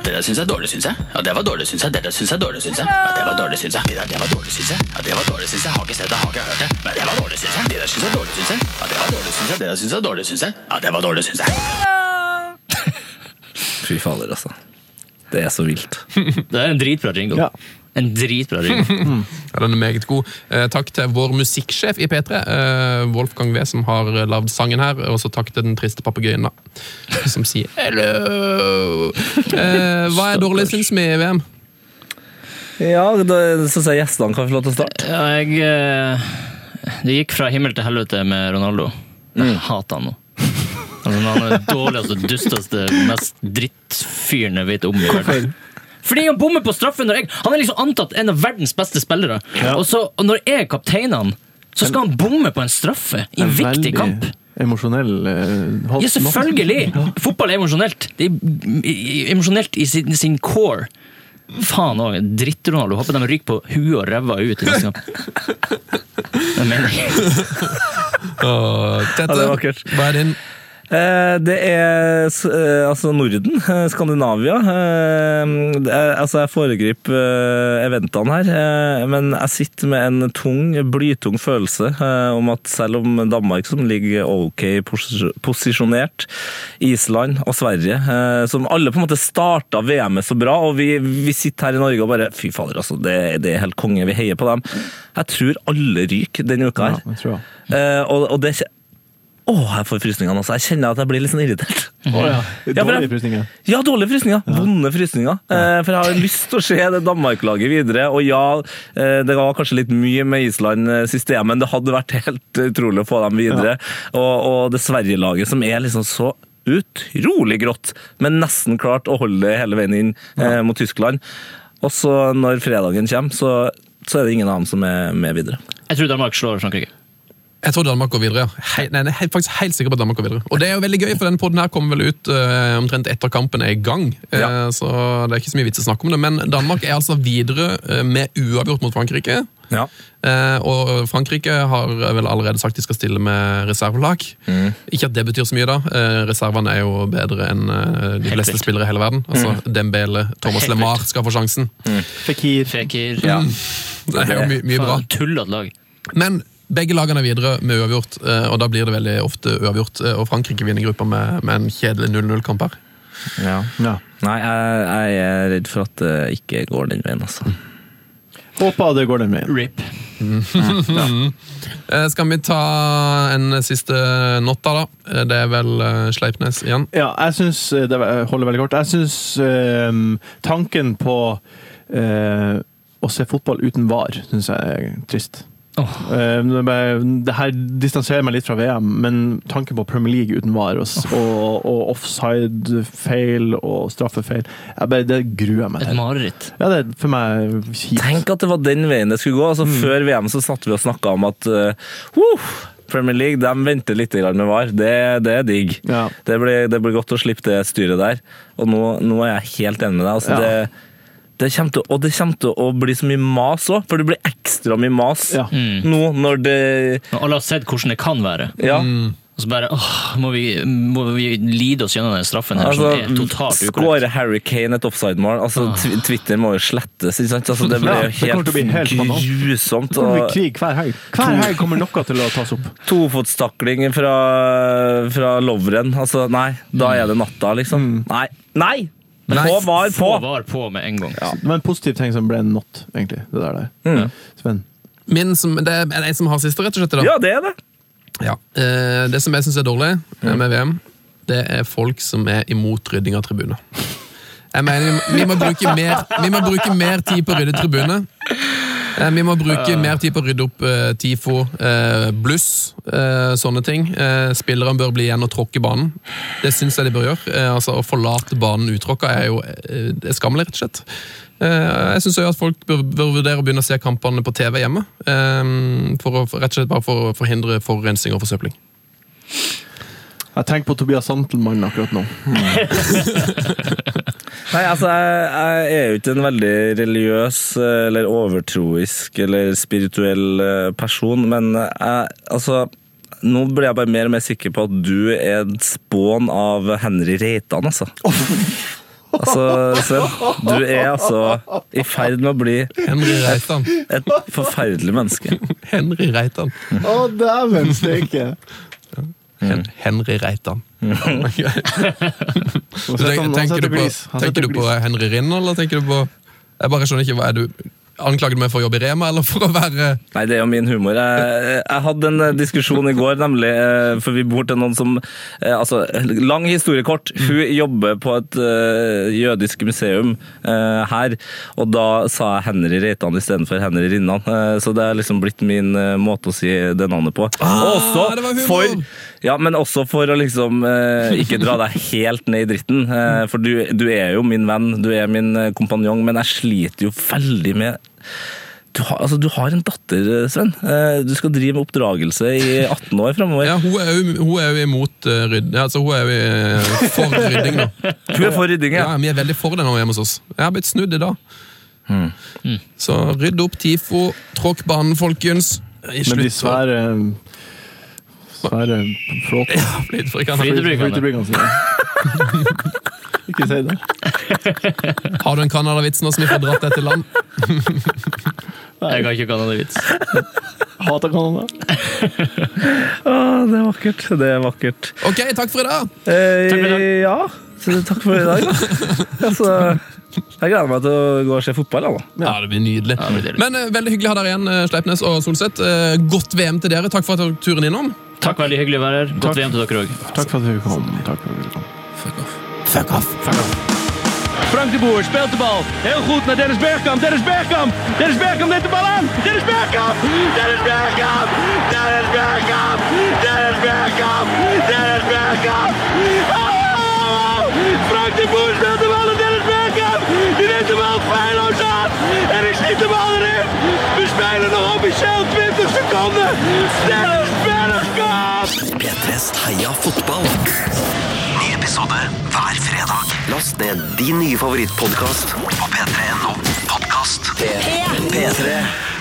Det der syns jeg er dårlig, syns jeg. Ja, det var dårlig, syns jeg. Det der syns jeg er dårlig, syns jeg. Ja, det var dårlig, syns jeg. Ja, det var dårlig, syns jeg. Ja, det var dårlig, syns jeg. Har ikke sett det, har ikke hørt det. Men det var dårlig, syns jeg. Det der syns jeg er dårlig, syns jeg. Ja, det var dårlig, syns jeg. Det der syns jeg er dårlig, syns jeg. Ja, det var dårlig, syns jeg. Fy fader, altså. Det er så vilt. Det er en dritbra jingle. Ja. En dritbra jingle. Ja, den er meget god. Eh, takk til vår musikksjef i P3, eh, Wolfgang V, som har lagd sangen her. Og så takk til den triste papegøyen, da, som sier hello. Eh, hva er dårlig, syns vi, i VM? Ja, da syns jeg gjestene kan få lov til å starte. Ja, jeg Det gikk fra himmel til helvete med Ronaldo. Jeg hater han nå. Altså, han er den dårligste, dusteste, mest drittfyren jeg vet om i verden. Fordi han bommer på straffe Når jeg, han er liksom antatt en av verdens beste spillere. Og, så, og når jeg er kapteinen han, så skal han bomme på en straffe i en viktig kamp! emosjonell eh, Ja, selvfølgelig! Fotball er emosjonelt. Det er emosjonelt i sin, sin core. Faen òg. Dritt-Ronaldo. Håper de ryker på huet og ræva ut i neste kamp. Det mener jeg. Uh, Ja, det er er din? Eh, Det er eh, altså Norden, eh, Skandinavia. Det er- Altså, jeg foregriper eventene her, men jeg sitter med en tung, blytung følelse om at selv om Danmark, som ligger ok posisjonert, Island og Sverige, som alle på en måte starta VM-et så bra, og vi, vi sitter her i Norge og bare Fy fader, altså, det, det er helt konge, vi heier på dem. Jeg tror alle ryker denne uka her. Ja, jeg. tror og, og det Åh, jeg får frysningene. Altså. Jeg kjenner at jeg blir litt sånn irritert. Oh, ja. Ja, Dårlige frysninger. Ja, dårlige frysninger. Vonde frysninger. Eh, for jeg har lyst til å se det Danmark-laget videre. Og ja, eh, det var kanskje litt mye med Island eh, EM, men det hadde vært helt utrolig å få dem videre. Og, og det Sverige-laget som er liksom så utrolig grått, men nesten klart å holde det hele veien inn eh, mot Tyskland. Og så når fredagen kommer, så, så er det ingen av dem som er med videre. Jeg tror Danmark slår Frankrike. Jeg tror Danmark går videre. ja. Hei, nei, jeg er faktisk helt sikker på at Danmark går videre. Og det er jo veldig gøy, for denne podden her kommer vel ut uh, omtrent etter kampen er i gang. Eh, Så det er ikke så mye vits å snakke om det. Men Danmark er altså videre uh, med uavgjort mot Frankrike. Eh, og Frankrike har vel allerede sagt de skal stille med reservelag. Ikke at det betyr så mye, da. Eh, reservene er jo bedre enn de fleste spillere i hele verden. Altså Dembele, Thomas LeMar skal få sjansen. Fikir. Fekir. Ja. Det er jo my mye bra. Tullete lag. Men begge lagene er videre med uavgjort, eh, og da blir det veldig ofte uavgjort. eh, Og Frankrike vinner gruppa med, med en kjedelig 0-0-kamp her. Ja. Nei, jeg, jeg er redd for at det ikke går den veien, altså. Håper det går den veien. Rip. Eh, Skal vi ta en siste notta, da? Det er vel Sleipnes igjen. Ja, jeg syns Det holder veldig kort. Jeg syns um, tanken på uh, å se fotball uten VAR syns jeg er trist. Eh, det her distanserer meg litt fra VM, men tanken på Premier League uten VAR og, og, og offside-feil og straffefeil bare, Det gruer jeg meg Et mareritt. Ja, det er for meg kjipt. Tenk at det var den veien det skulle gå. Altså, Før VM så satt vi og snakka om at uh, Premier League de venter litt med VAR. Det, det er digg. Det, blir, det blir godt å slippe det styret der. Og nå, nå er jeg helt enig med deg. Altså, Ja. det, det kommer til, og det kommer til å bli så mye mas òg, for det blir ekstra mye mas nå når det Når alle har sett hvordan det kan være. Ja. Og så bare åh, må vi, må vi lide oss gjennom den straffen her Altså, som er totalt ukorrekt. Skårer Harry Kane et offside-mål? Altså, tw- Twitter må jo slettes, ikke sant? Altså, det blir Ja, jo det helt helt grusomt. Det kommer til å og- bli krig hver helg. Hver helg kommer noe til å tas opp. Tofotstakling fra, fra Lovren. Altså, nei, da er det natta, liksom. Nei! Nei! Nei. Få var på! Få var på med en gang. Det var en positiv ting som ble en not, egentlig. Det der. der. Sven. Min som, det er en som har siste, rett og slett. Da. Ja, det er det. Ja. Eh, det som jeg syns er dårlig med VM, det er folk som er imot rydding av tribuner. Jeg mener, vi, må bruke mer, vi må bruke mer tid på å rydde tribuner. Eh, Vi må bruke mer tid på å rydde opp eh, TIFO, eh, bluss, eh, sånne ting. Eh, spillerne bør bli igjen og tråkke banen. Det syns jeg de bør gjøre. Eh, altså Å forlate banen utråkka er jo eh, er skammelig, rett og slett. Eh, jeg syns at folk bør, bør vurdere å begynne å se kampene på TV hjemme. Eh, for å, rett og slett bare for å forhindre forurensning og forsøpling. Jeg tenker på Tobias Santelmann akkurat nå. Nei, altså, jeg, jeg er jo ikke en veldig religiøs eh, eller overtroisk eller spirituell eh, person, men jeg, altså nå blir jeg bare mer og mer sikker på at du er et spån av Henry Reitan, altså. Altså, Sven, du er altså i ferd med å bli Henry Reitan. et forferdelig menneske. Henry Reitan. Å, dæven steike! Hen Henry Reitan. Så tenk- han- han tenker, du på. Tenker du på. Henry Rinn, eller tenker du på Jeg bare skjønner ikke, hva er du Anklager du meg for å jobbe i Rema, eller for å være Nei, det er jo min humor. Jeg, jeg hadde en eh, diskusjon i går, nemlig, eh, for vi bor til noen som eh, Altså, lang historie kort. Hun jobber på et uh, jødisk museum uh, her, og da sa jeg Henry Reitan istedenfor Henry Rinnan. Uh, så det er liksom blitt min måte å si det navnet på. Ah, og også det var humor! for ja, men også for å liksom eh, ikke dra deg helt ned i dritten. Eh, for du, du er jo min venn, du er min eh, kompanjong, men jeg sliter jo veldig med du har, altså, du har en datter, Sven. Eh, Du skal drive med oppdragelse i 18 år framover. Ja, hun er jo, hun er jo imot uh, rydding. Altså, hun er jo eh, for rydding, da. Hun er for rydding, ja. ja. Vi er veldig for det nå hjemme hos oss. Jeg har blitt snudd i dag. Så rydd opp TIFO, tråkk banen, folkens. Men Med de Svære flåtene. Ja, flytebryggene. Ikke si det. Har du en Canada-vits nå som vi får dratt deg til land? Jeg har ikke canadavits. Hater Canada. Ah, det er vakkert. Det er vakkert. Ok, takk for i dag. Eh, Takk for i dag. Ja, takk for i dag. Altså, jeg gleder meg til å gå og se fotball. Da. Ja, det blir nydelig. Ja, det blir. Men eh, veldig hyggelig å ha dere igjen, eh, Sleipnes og Solseth. Eh, godt VM til dere. Takk for at dere tok turen innom. Takk, veldig hyggelig å være her. Godt VM til dere òg. Takk for at dere kom. Takk for at dere kom. Fuck off. Fuck off. Fuck off. Frank de Boer speelt de bal. Heel goed naar Dennis Bergkamp. Dennis Bergkamp. Dennis Bergkamp neemt de bal aan. Dennis Bergkamp. Dennis Bergkamp. Dennis Bergkamp. Dennis Bergkamp. Dennis Bergkamp. Oh! Frank de Boer speelt En ik schiet de bal erin. We spelen nog officieel 20 seconden. Bergkamp! P3s Heia fotball. Ny episode hver fredag. Last ned din nye favorittpodkast på p3.no podkast. P3.